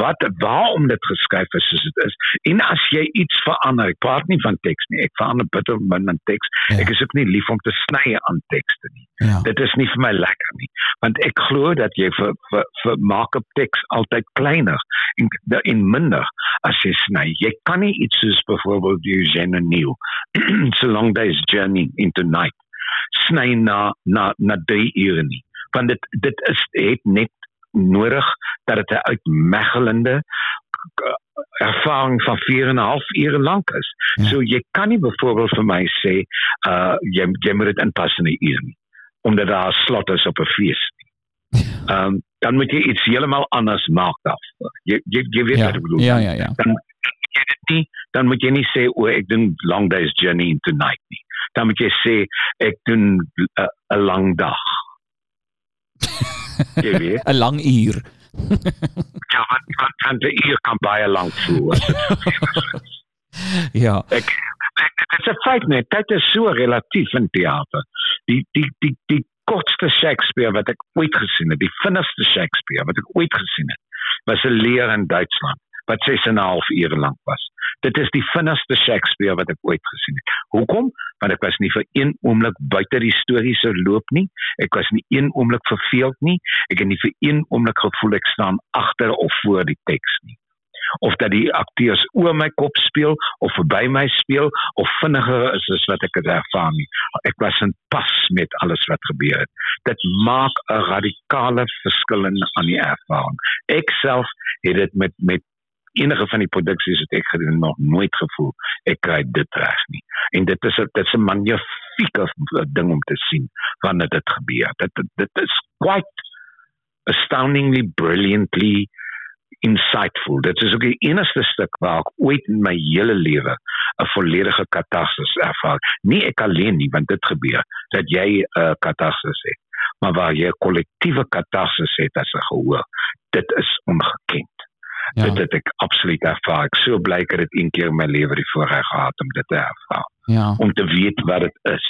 [SPEAKER 4] wat waarom dit geskryf is soos dit is. En as jy iets verander, ek praat nie van teks nie, ek verander bitter min aan teks. Ja. Ek is ook nie lief om te sny aan tekste nie. Ja. Dit is nie vir my lekker nie, want ek glo dat jy vir vir, vir markup teks altyd kleiner en in minder as jy sny. Jy kan nie iets soos byvoorbeeld Eugene Neil, so long days journey into night sny na na na drie ure nie want dit dit is het net nodig dat dit 'n uitmeggelende ervaring van 4 en 'n half ure lank is. Ja. So jy kan nie byvoorbeeld vir my sê uh jy jy moet dit inpas in 'n uur nie omdat daar 'n slot is op 'n fees. Ehm um, dan moet jy iets heeltemal anders maak daarvoor. Jy jy jy weet
[SPEAKER 1] ja.
[SPEAKER 4] wat ek bedoel.
[SPEAKER 1] Ja ja ja.
[SPEAKER 4] Dan jy dit nie dan moet jy nie sê o ek doen long days journey into night nie. Dan moet jy sê ek doen 'n uh, lang dag.
[SPEAKER 1] Jy weet. 'n lang uur.
[SPEAKER 4] ja, wat wat kan die uur kan baie lank voel.
[SPEAKER 1] ja.
[SPEAKER 4] Ek dit is 'n feit net, dit is so relatief in teater. Die die die die kortste Shakespeare wat ek ooit gesien het, die vinnigste Shakespeare wat ek ooit gesien het, was 'n leer in Duitsland wat 6 en 'n half ure lank was. Dit is die vinnigste Shakespeare wat ek ooit gesien het. Hoekom? Want ek was nie vir een oomblik buite die storie se loop nie. Ek was nie een oomblik verveeld nie. Ek het nie vir een oomblik gevoel ek staan agter of voor die teks nie. Of dat die akteurs oor my kop speel of verby my speel of vinniger is as wat ek het ervaar nie. Ek was in pas met alles wat gebeur het. Dit maak 'n radikale verskil in aan die ervaring. Ek self het dit met met enige van die produksies wat ek gedoen nog nooit gevoel ek kry dit reg nie. En dit is dit is 'n magnifieke ding om te sien wanneer dit gebeur. Dit dit is quite astoundingly brilliantly insightful. Dit is ook die enigste stuk waar ek ooit in my hele lewe 'n volledige katarsis ervaar. Nie ek alleen nie, want dit gebeur dat jy 'n uh, katarsis het. maar waar jy 'n kollektiewe katarsis het as 'n gehoor. Dit is ongekend. Ja. Dit het ek absoluut ervaar. Ek so bly ek het dit een keer in my lewe die voorreg gehad om dit te ervaar.
[SPEAKER 1] Ja.
[SPEAKER 4] Om te weet wat dit is.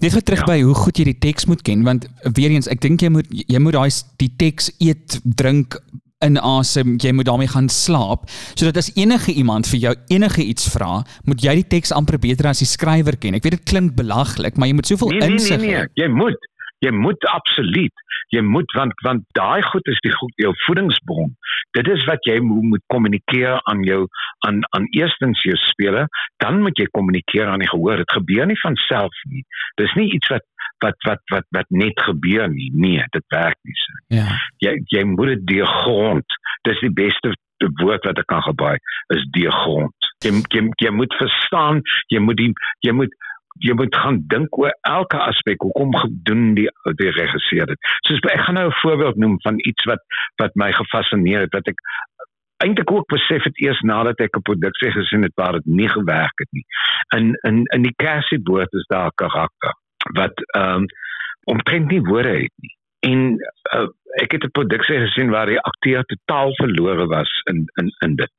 [SPEAKER 1] Net weer terug
[SPEAKER 4] Ja.
[SPEAKER 1] by hoe goed jy die teks moet ken want weer eens ek dink jy moet jy moet daai die teks eet, drink inasem, jy moet daarmee gaan slaap sodat as enige iemand vir jou enige iets vra, moet jy die teks amper beter as die skrywer ken. Ek weet dit klink belaglik, maar jy moet soveel
[SPEAKER 4] Nee nee nee
[SPEAKER 1] insig
[SPEAKER 4] nee,
[SPEAKER 1] hê.
[SPEAKER 4] jy moet jy moet absoluut jy moet want want daai goed is die goed jou voedingsbron. Dit is wat jy mo- moet kommunikeer aan jou aan aan eerstens jou spelers, dan moet jy kommunikeer aan die gehoor. Dit gebeur nie van self nie. Dis nie iets wat wat wat wat wat net gebeur nie. Nee, dit werk nie so.
[SPEAKER 1] Ja.
[SPEAKER 4] Jy jy moet dit deurgrond. Dis die beste woord wat ek kan gebruik is deurgrond. Jy jy jy moet verstaan, jy moet die jy moet jy moet gaan dink oor elke aspek hoekom gedoen die die regisseur dit. Soos ek gaan nou 'n voorbeeld noem van iets wat wat my gefascineer het wat ek eintlik ook besef het eers nadat ek 'n produksie gesien het waar dit nie gewerk het nie. In in in die Cassie boord is daar 'n karakter wat ehm um, omtrent nie woorde het nie. En uh, ek het 'n produksie gesien waar die akteur totaal verlore was in in in dit.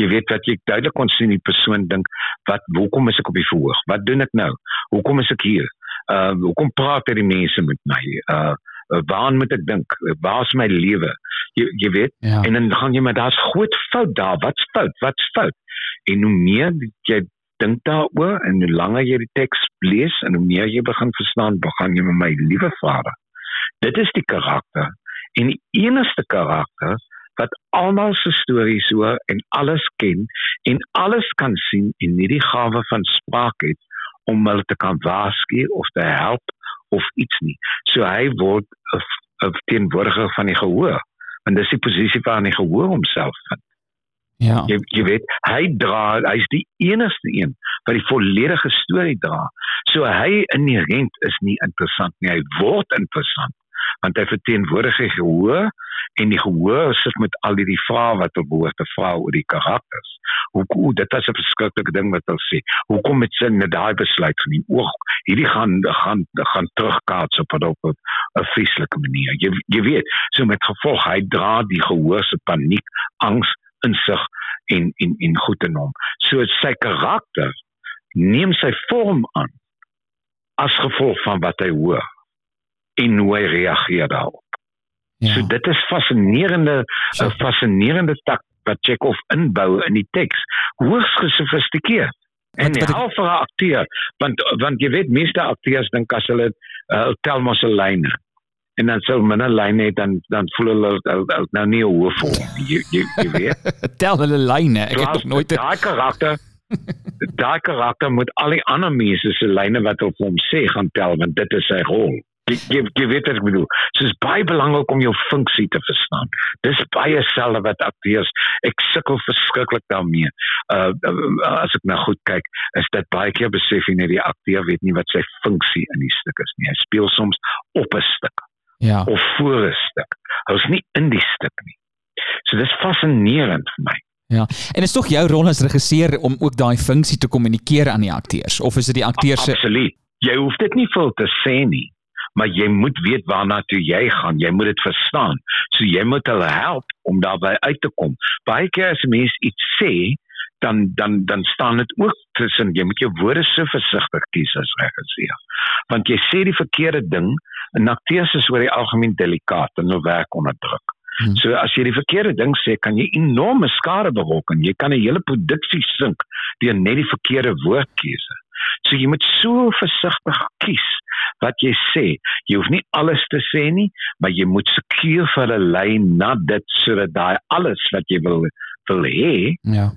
[SPEAKER 4] Jy weet wat jy duidelik kon sien die persoon dink wat hoekom is ek op die verhoog? Wat doen ek nou? Hoekom is ek hier? Uh hoekom praat hierdie mense met my? Uh waaraan moet ek dink? Waar is my lewe? Jy jy weet
[SPEAKER 1] Ja.
[SPEAKER 4] en dan gaan jy maar daar's groot fout daar. Wat's fout? Wat's fout? En hoe meer jy dink daaroor en hoe langer jy die teks lees en hoe meer jy begin verstaan, begin jy met my liewe Vader. Dit is die karakter en die enigste karakter wat almal se stories hoor en alles ken en alles kan sien en nie die gawe van spraak het om hulle te kan waarsku of te help of iets nie. So hy word 'n teenwoordiger van die gehoor. En dis die posisie waarin die gehoor homself vind.
[SPEAKER 1] Ja.
[SPEAKER 4] Jy jy weet, hy dra, hy's die enigste een wat die volledige storie dra. So hy inherent is nie interessant nie. Hy word interessant want hy verteenwoordig die gehoor en die gehoor sit met al hierdie vrae wat behoort te vra oor die karakters. Hoe hoe dit is 'n verskriklike ding wat hulle sê. Hoekom het sy net daai besluit geneem? Oog, hierdie gaan gaan gaan terugkaats op op 'n vreeslike manier. Jy jy weet, so met gevolg hy dra die gehoor se paniek, angs, insig en en en goed in hom. So sy karakter neem sy vorm aan as gevolg van wat hy hoor en hoe hy reageer daarop.
[SPEAKER 1] Ja.
[SPEAKER 4] So dit is fascinerende 'n fascinerende tak wat Chekhov inbou in die teks. Hoogs gesofistikeerd. En
[SPEAKER 1] Wat- wat ek-
[SPEAKER 4] vir 'n akteur want want jy weet meeste akteurs dink as hulle uh, tel mos 'n lyne en dan sou hulle 'n lyn het dan dan voel hulle hulle nou nie 'n hoof voor nie. jy jy, jy weet.
[SPEAKER 1] Tel hulle lyne. Ek het nog nooit
[SPEAKER 4] daai karakter daai karakter moet al die ander mense se lyne wat hulle vir hom sê gaan tel want dit is sy rol. Jy, jy, weet wat ek bedoel. So is baie belangrik om jou funksie te verstaan. Dis baie selde wat akteurs ek sukkel verskriklik daarmee. Uh, uh as ek nou goed kyk, is dit baie keer besef jy net die akteur weet nie wat sy funksie in die stuk is nie. Hy speel soms op 'n stuk
[SPEAKER 1] Ja.
[SPEAKER 4] of voor 'n stuk. Hy's nie in die stuk nie. So dis fascinerend vir my.
[SPEAKER 1] Ja. En is tog jou rol as regisseur om ook daai funksie te kommunikeer aan die akteurs of is dit die akteurs se
[SPEAKER 4] Absoluut. Jy hoef dit nie veel te sê nie, maar jy moet weet waarna toe jy gaan. Jy moet dit verstaan. So jy moet hulle help om daarby uit te kom. Baie keer as 'n mens iets sê, dan dan dan staan dit ook tussen jy moet jou woorde so versigtig kies as regisseur. Want jy sê die verkeerde ding en akteurs is oor die algemeen delikaat en hulle werk onder druk.
[SPEAKER 1] Hmm.
[SPEAKER 4] So as jy die verkeerde ding sê, kan jy enorme skade berokken. Jy kan 'n hele produksie sink deur net die verkeerde woordkeuse. So jy moet so versigtig kies wat jy sê. Jy hoef nie alles te sê nie, maar jy moet sekuur vir hulle lei na dit sodat daai alles wat jy wil wil hê
[SPEAKER 1] Ja.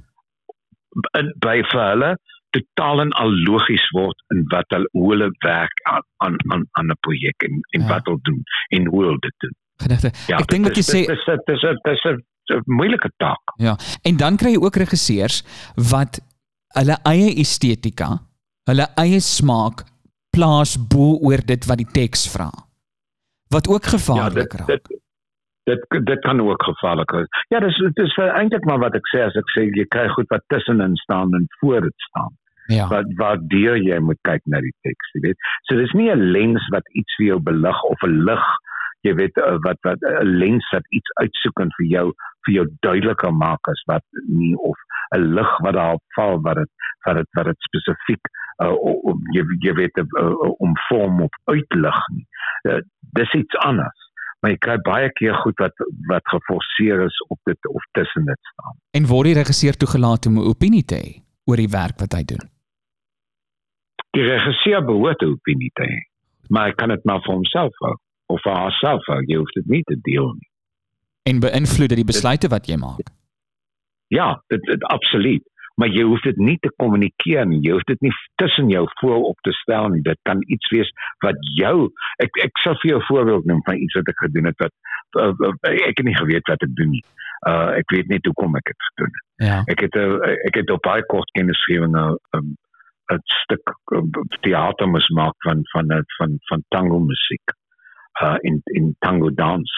[SPEAKER 4] in- by vir hulle totaal en al logies word in wat hulle hoe hulle werk aan aan aan, aan 'n projek en en
[SPEAKER 1] Ja.
[SPEAKER 4] wat hulle doen en hoe hulle dit doen.
[SPEAKER 1] Gedigte.
[SPEAKER 4] Ja,
[SPEAKER 1] Ek dink wat jy sê
[SPEAKER 4] dit is dit is dit is 'n dis 'n moeilike taak.
[SPEAKER 1] Ja. En dan kry jy ook regisseurs wat hulle eie estetika, hulle eie smaak plaas bo oor dit wat die teks vra. Wat ook gevaarlik raak.
[SPEAKER 4] dit dit dit kan ook gevaarlik wees. Ja, dis dit is eintlik maar wat ek sê as ek sê jy kry goed wat tussenin staan en voor dit staan.
[SPEAKER 1] Ja.
[SPEAKER 4] wat waardeur jy moet kyk na die teks, jy weet. So dis nie 'n lens wat iets vir jou belig of 'n lig, jy weet uh, wat wat 'n lens wat iets uitsoek en vir jou vir jou duideliker maak as wat nie of 'n lig wat daarop val wat dit wat dit wat dit spesifiek uh, om jy jy weet uh, om vorm op uitlig nie. Uh, dis iets anders. Maar jy kry baie keer goed wat wat geforseer is op dit of tussen dit staan.
[SPEAKER 1] En word die regisseur toegelaat om 'n opinie te hê oor die werk wat hy doen?
[SPEAKER 4] Die regisseur behoort 'n opinie te hê, maar hy kan dit maar vir homself hou of vir haarself hou. Jy hoef dit nie te deel nie.
[SPEAKER 1] En beïnvloed dit die besluite wat jy maak?
[SPEAKER 4] Ja, dit, dit absoluut. Maar jy hoef dit nie te kommunikeer nie. Jy hoef dit nie tussen jou voorop te stel nie. Dit kan iets wees wat jou ek ek sal vir jou 'n voorbeeld noem van iets wat ek gedoen het wat uh, uh, ek het nie geweet wat ek doen nie. Uh ek weet net hoekom ek dit gedoen het.
[SPEAKER 1] Ja.
[SPEAKER 4] Ek het uh, ek het op baie kort kennisgewing 'n um, 'n stuk um, teater moes maak van van van van, van tango musiek. Uh in in tango dans.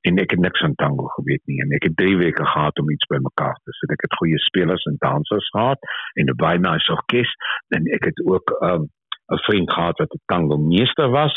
[SPEAKER 4] En ek het niks van tango geweet nie. En ek het 3 weke gehad om iets bymekaar te sit. Ek het goeie spelers en dansers gehad en 'n baie nice orkes en ek het ook 'n um, 'n vriend gehad wat 'n tango meester was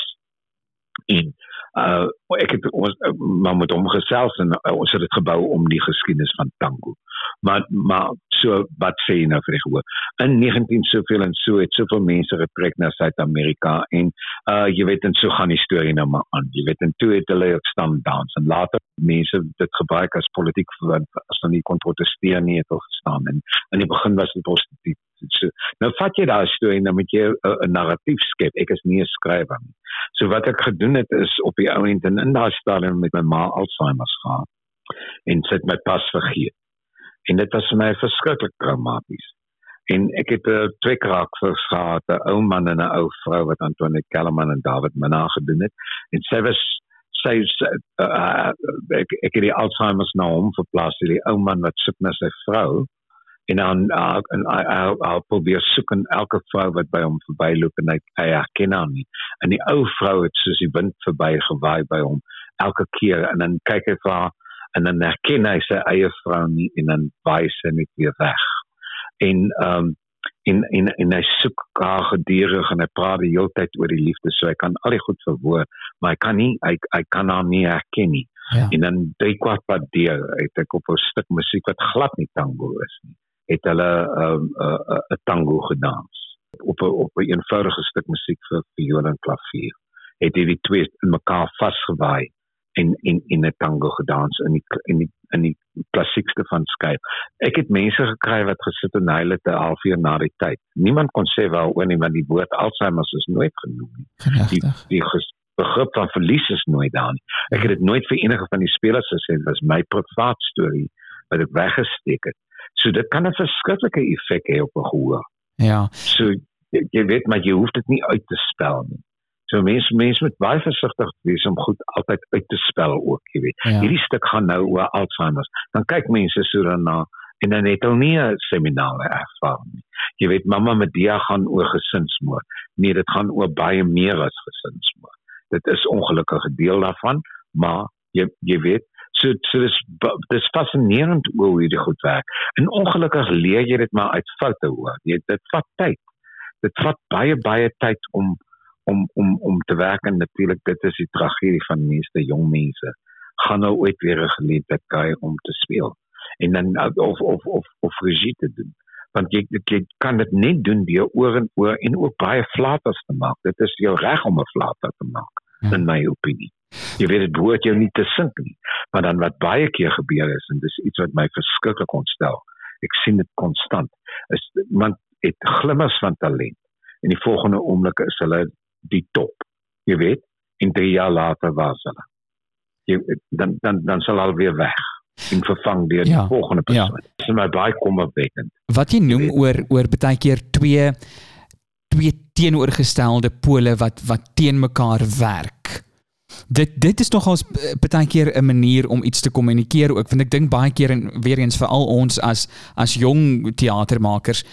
[SPEAKER 4] en uh ek het ons uh, maar met hom gesels en uh, ons het dit gebou om die geskiedenis van tango. Maar maar so wat sê jy nou vir die gehoor? In 19 soveel en so het soveel mense getrek na Suid-Amerika en uh jy weet en so gaan die storie nou maar aan. Jy weet en toe het hulle ook stam dans en later mense dit gebruik as politiek want as hulle nie kon protesteer nie het hulle gestaan en in die begin was dit prostituut. So, nou vat jy daai storie en dan moet jy 'n narratief skep. Ek is nie 'n skrywer nie. So wat ek gedoen het is op die ou end en in daai stadium met my ma Alzheimer gehad en sit my pas vergeet. En dit was vir my verskriklik traumaties. En ek het uh, twee karakters gehad, 'n ou man en 'n ou vrou wat Antoine Kellerman en David Minna gedoen het. En sy was sy uh, ek, ek het die Alzheimer na hom verplaas, die ou man wat soek na sy vrou en dan uh, en hy hy hy probeer soek in elke vrou wat by hom verbyloop en hy hy herken haar nie. En die ou vrou het soos die wind verby gewaai by hom elke keer en dan kyk hy vir haar en dan herken hy sy eie vrou nie en dan waai sy net weer weg. En ehm um, en en en hy soek haar gedurig en hy praat die hele tyd oor die liefde so hy kan al die goed verwoord maar hy kan nie hy hy kan haar nie herken nie.
[SPEAKER 1] Ja.
[SPEAKER 4] En dan drie kwart pad deur het ek op 'n stuk musiek wat glad nie tango is nie het hulle 'n um, 'n 'n tango gedans op 'n op 'n een eenvoudige stuk musiek vir viool en klavier. Het die twee in mekaar vasgewaai en in in 'n tango gedans in die in die in die klassiekste van skyp. Ek het mense gekry wat gesit en hulle te halfuur na die tyd. Niemand kon sê waaroor nie want die woord Alzheimer is nooit genoem nie. Die die begrip van verlies is nooit daar nie. Ek het dit nooit vir enige van die spelers gesê, dit was my privaat storie wat ek weggesteek het. So dit kan 'n verskriklike effek hê op 'n gehoor.
[SPEAKER 1] Ja.
[SPEAKER 4] So jy, jy weet maar jy hoef dit nie uit te spel nie. So mense mense moet baie versigtig wees om goed altyd uit te spel ook, jy weet.
[SPEAKER 1] Ja.
[SPEAKER 4] Hierdie stuk gaan nou oor Alzheimer. Dan kyk mense so daarna en dan het hulle nie 'n seminare ervaring nie. Jy weet mamma Medea gaan oor gesinsmoord. Nee, dit gaan oor baie meer as gesinsmoord. Dit is ongelukkige deel daarvan, maar jy jy weet so so dis dis fascinerend hoe hierdie goed werk. En ongelukkig leer jy dit maar uit foute hoor. Jy dit vat tyd. Dit vat baie baie tyd om om om om te werk en natuurlik dit is die tragedie van meeste jong mense. Gaan nou ooit weer 'n geleentheid kry om te speel en dan of of of of regie te doen. Want jy jy kan dit net doen deur oor en oor en ook baie flaters te maak. Dit is jou reg om 'n flater te maak
[SPEAKER 1] Ja.
[SPEAKER 4] in my opinie. Jy weet dit behoort jou nie te sink nie. Maar dan wat baie keer gebeur is en dis iets wat my verskriklik ontstel. Ek sien dit konstant. Is iemand het glimmers van talent en die volgende oomblik is hulle die top. Jy weet, en 3 jaar later was hulle. Jy dan dan dan sal hulle weer weg en vervang deur
[SPEAKER 1] Ja,
[SPEAKER 4] die volgende
[SPEAKER 1] ja.
[SPEAKER 4] persoon. Dit is my baie kommerwekkend.
[SPEAKER 1] Wat jy noem oor oor baie keer twee twee teenoorgestelde pole wat wat teen mekaar werk. Dit dit is nogals baie keer 'n manier om iets te kommunikeer ook want ek dink baie keer en weer eens veral ons as as jong teatermakers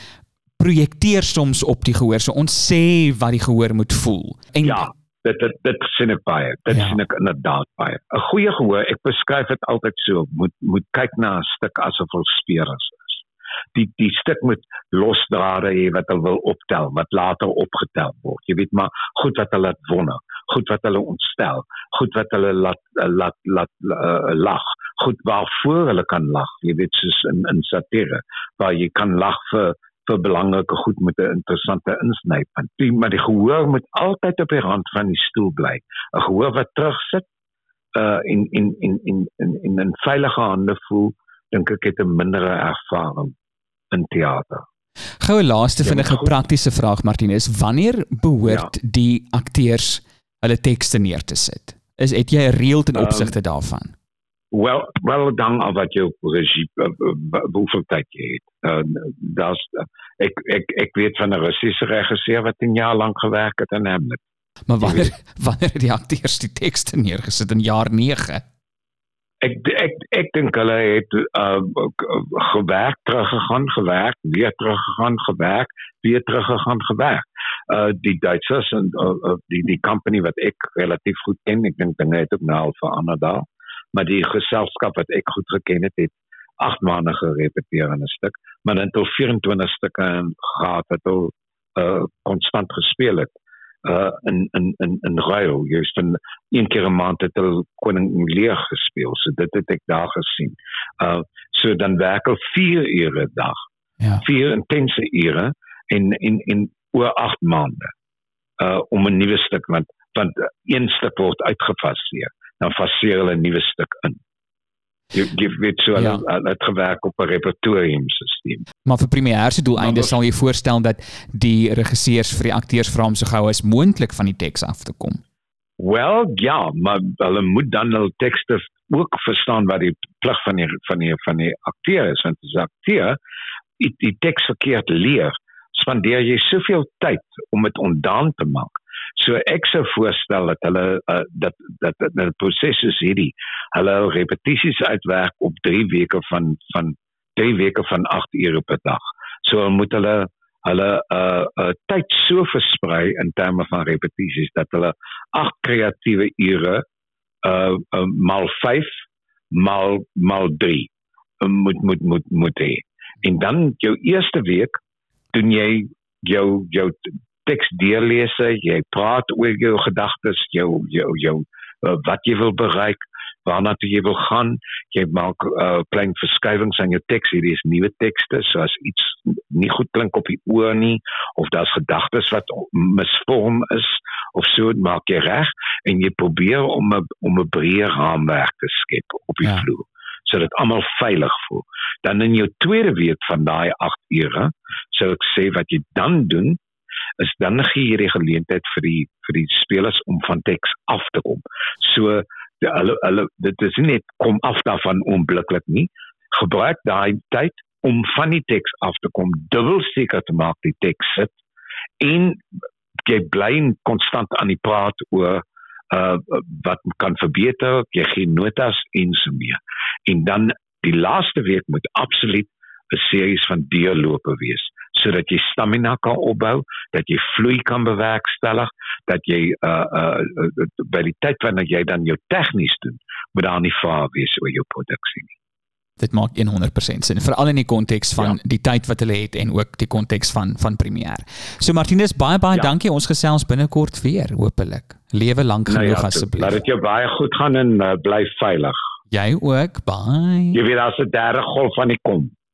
[SPEAKER 1] projekteer soms op die gehoor. So ons sê wat die gehoor moet voel. En
[SPEAKER 4] Ja, dit dit dit sien ek baie. Dit
[SPEAKER 1] Ja.
[SPEAKER 4] sien ek inderdaad baie. 'n Goeie gehoor, ek beskryf dit altyd so, moet moet kyk na 'n stuk asof dit speurings is. Die die stuk moet losdrade hê wat hulle wil optel wat later opgetel word. Jy weet maar goed wat hulle laat wonder, goed wat hulle ontstel, goed wat hulle laat laat laat uh, lag, goed waarvoor hulle kan lag. Jy weet soos in in satire waar jy kan lag vir vir belangrike goed met 'n interessante insnypunt. Die maar die gehoor moet altyd op die rand van die stoel bly. 'n Gehoor wat terugsit uh in in in in in in 'n veilige hande voel, dink ek het 'n mindere ervaring in teater.
[SPEAKER 1] Goue laaste vinnige
[SPEAKER 4] maar goed.
[SPEAKER 1] praktiese vraag Martinus, wanneer behoort ja. die akteurs hulle tekste neer te sit? Is het jy 'n reël ten
[SPEAKER 4] Ehm,
[SPEAKER 1] opsigte daarvan?
[SPEAKER 4] Wel, wel dan af wat jou regie uh, uh, hoeveel tyd jy het. Uh, daar's uh, ek ek ek weet van 'n Russiese regisseur wat 10 jaar lank gewerk het aan Hamlet.
[SPEAKER 1] Maar wanneer wanneer het die akteurs die tekste neergesit in jaar 9?
[SPEAKER 4] Ek ek ek dink hulle het uh, gewerk teruggegaan, gewerk, weer teruggegaan, gewerk, weer teruggegaan, gewerk. Uh die Duitsers en uh, uh, die die company wat ek relatief goed ken, ek dink dinge het ook nou al verander daar. Maar die geselskap wat ek goed geken het, het 8 maande gerepeteer in 'n stuk, maar dan tot 24 stukke gehad wat hulle uh konstant gespeel het uh in in in in ruil juist van een keer 'n maand het hulle koning leer gespeel so dit het ek daar gesien. Uh so dan werk hulle 4 ure 'n dag.
[SPEAKER 1] Ja.
[SPEAKER 4] 4 intense ure in in in oor 8 maande. Uh om 'n nuwe stuk want want een stuk word uitgefaseer. Dan faseer hulle 'n nuwe stuk in. Jy jy weet so hulle
[SPEAKER 1] Ja.
[SPEAKER 4] het gewerk op 'n repertoriumstelsel.
[SPEAKER 1] Maar vir se doeleinde
[SPEAKER 4] Maar-
[SPEAKER 1] sal jy voorstel dat die regisseurs vir die akteurs vra om so gou as moontlik van die teks af te kom.
[SPEAKER 4] Wel ja, maar hulle moet dan hul tekste ook verstaan wat die plig van die van die van die akteur is want as akteur die, die teks verkeerd leer, spandeer jy soveel tyd om dit ondaan te maak. So ek sou voorstel dat hulle uh, dat dat dat die proses is hierdie. Hulle hul repetisies uitwerk op 3 weke van van 3 weke van 8 ure per dag. So moet hulle hulle uh, uh tyd so versprei in terme van repetisies dat hulle agt kreatiewe ure uh, uh maal 5 maal maal 3 uh, moet moet moet moet hê. En dan jou eerste week doen jy jou jou teks deurlese, jy praat oor jou gedagtes, jou jou jou uh, wat jy wil bereik, waarna toe jy wil gaan. Jy maak uh, klein verskywings aan jou teks. Hierdie is nuwe tekste, so as iets nie goed klink op die oor nie of daar's gedagtes wat misvorm is of so, maak jy reg en jy probeer om 'n om 'n breë raamwerk te skep op die
[SPEAKER 1] ja.
[SPEAKER 4] vloer sodat almal veilig voel. Dan in jou tweede week van daai 8 ure, sou ek sê wat jy dan doen is dan gee jy die geleentheid vir die vir die spelers om van teks af te kom. So die, hulle hulle dit is nie net kom af daarvan onmiddellik nie. Gebruik daai tyd om van die teks af te kom, dubbel seker te maak die teks sit en jy bly konstant aan die praat oor uh wat kan verbeter, jy gee notas en so meer. En dan die laaste week moet absoluut 'n series van deurlope wees sodat jy stamina kan opbou, dat jy vloei kan bewerkstellig, dat jy uh uh, uh by die tyd wanneer jy dan jou tegnies doen, moet daar nie vaar wees oor jou produksie nie.
[SPEAKER 1] Dit maak 100% sin, veral in die konteks van ja. Die tyd wat hulle het en ook die konteks van van premier. So Martinus, baie baie
[SPEAKER 4] ja.
[SPEAKER 1] Dankie. Ons gesels binnekort weer, hopelik. Lewe lank genoeg nou ja,
[SPEAKER 4] laat
[SPEAKER 1] asseblief.
[SPEAKER 4] dit jou baie goed gaan en uh, bly veilig.
[SPEAKER 1] Jy ook. Bye.
[SPEAKER 4] Jy weet daar's 'n derde golf van die kom.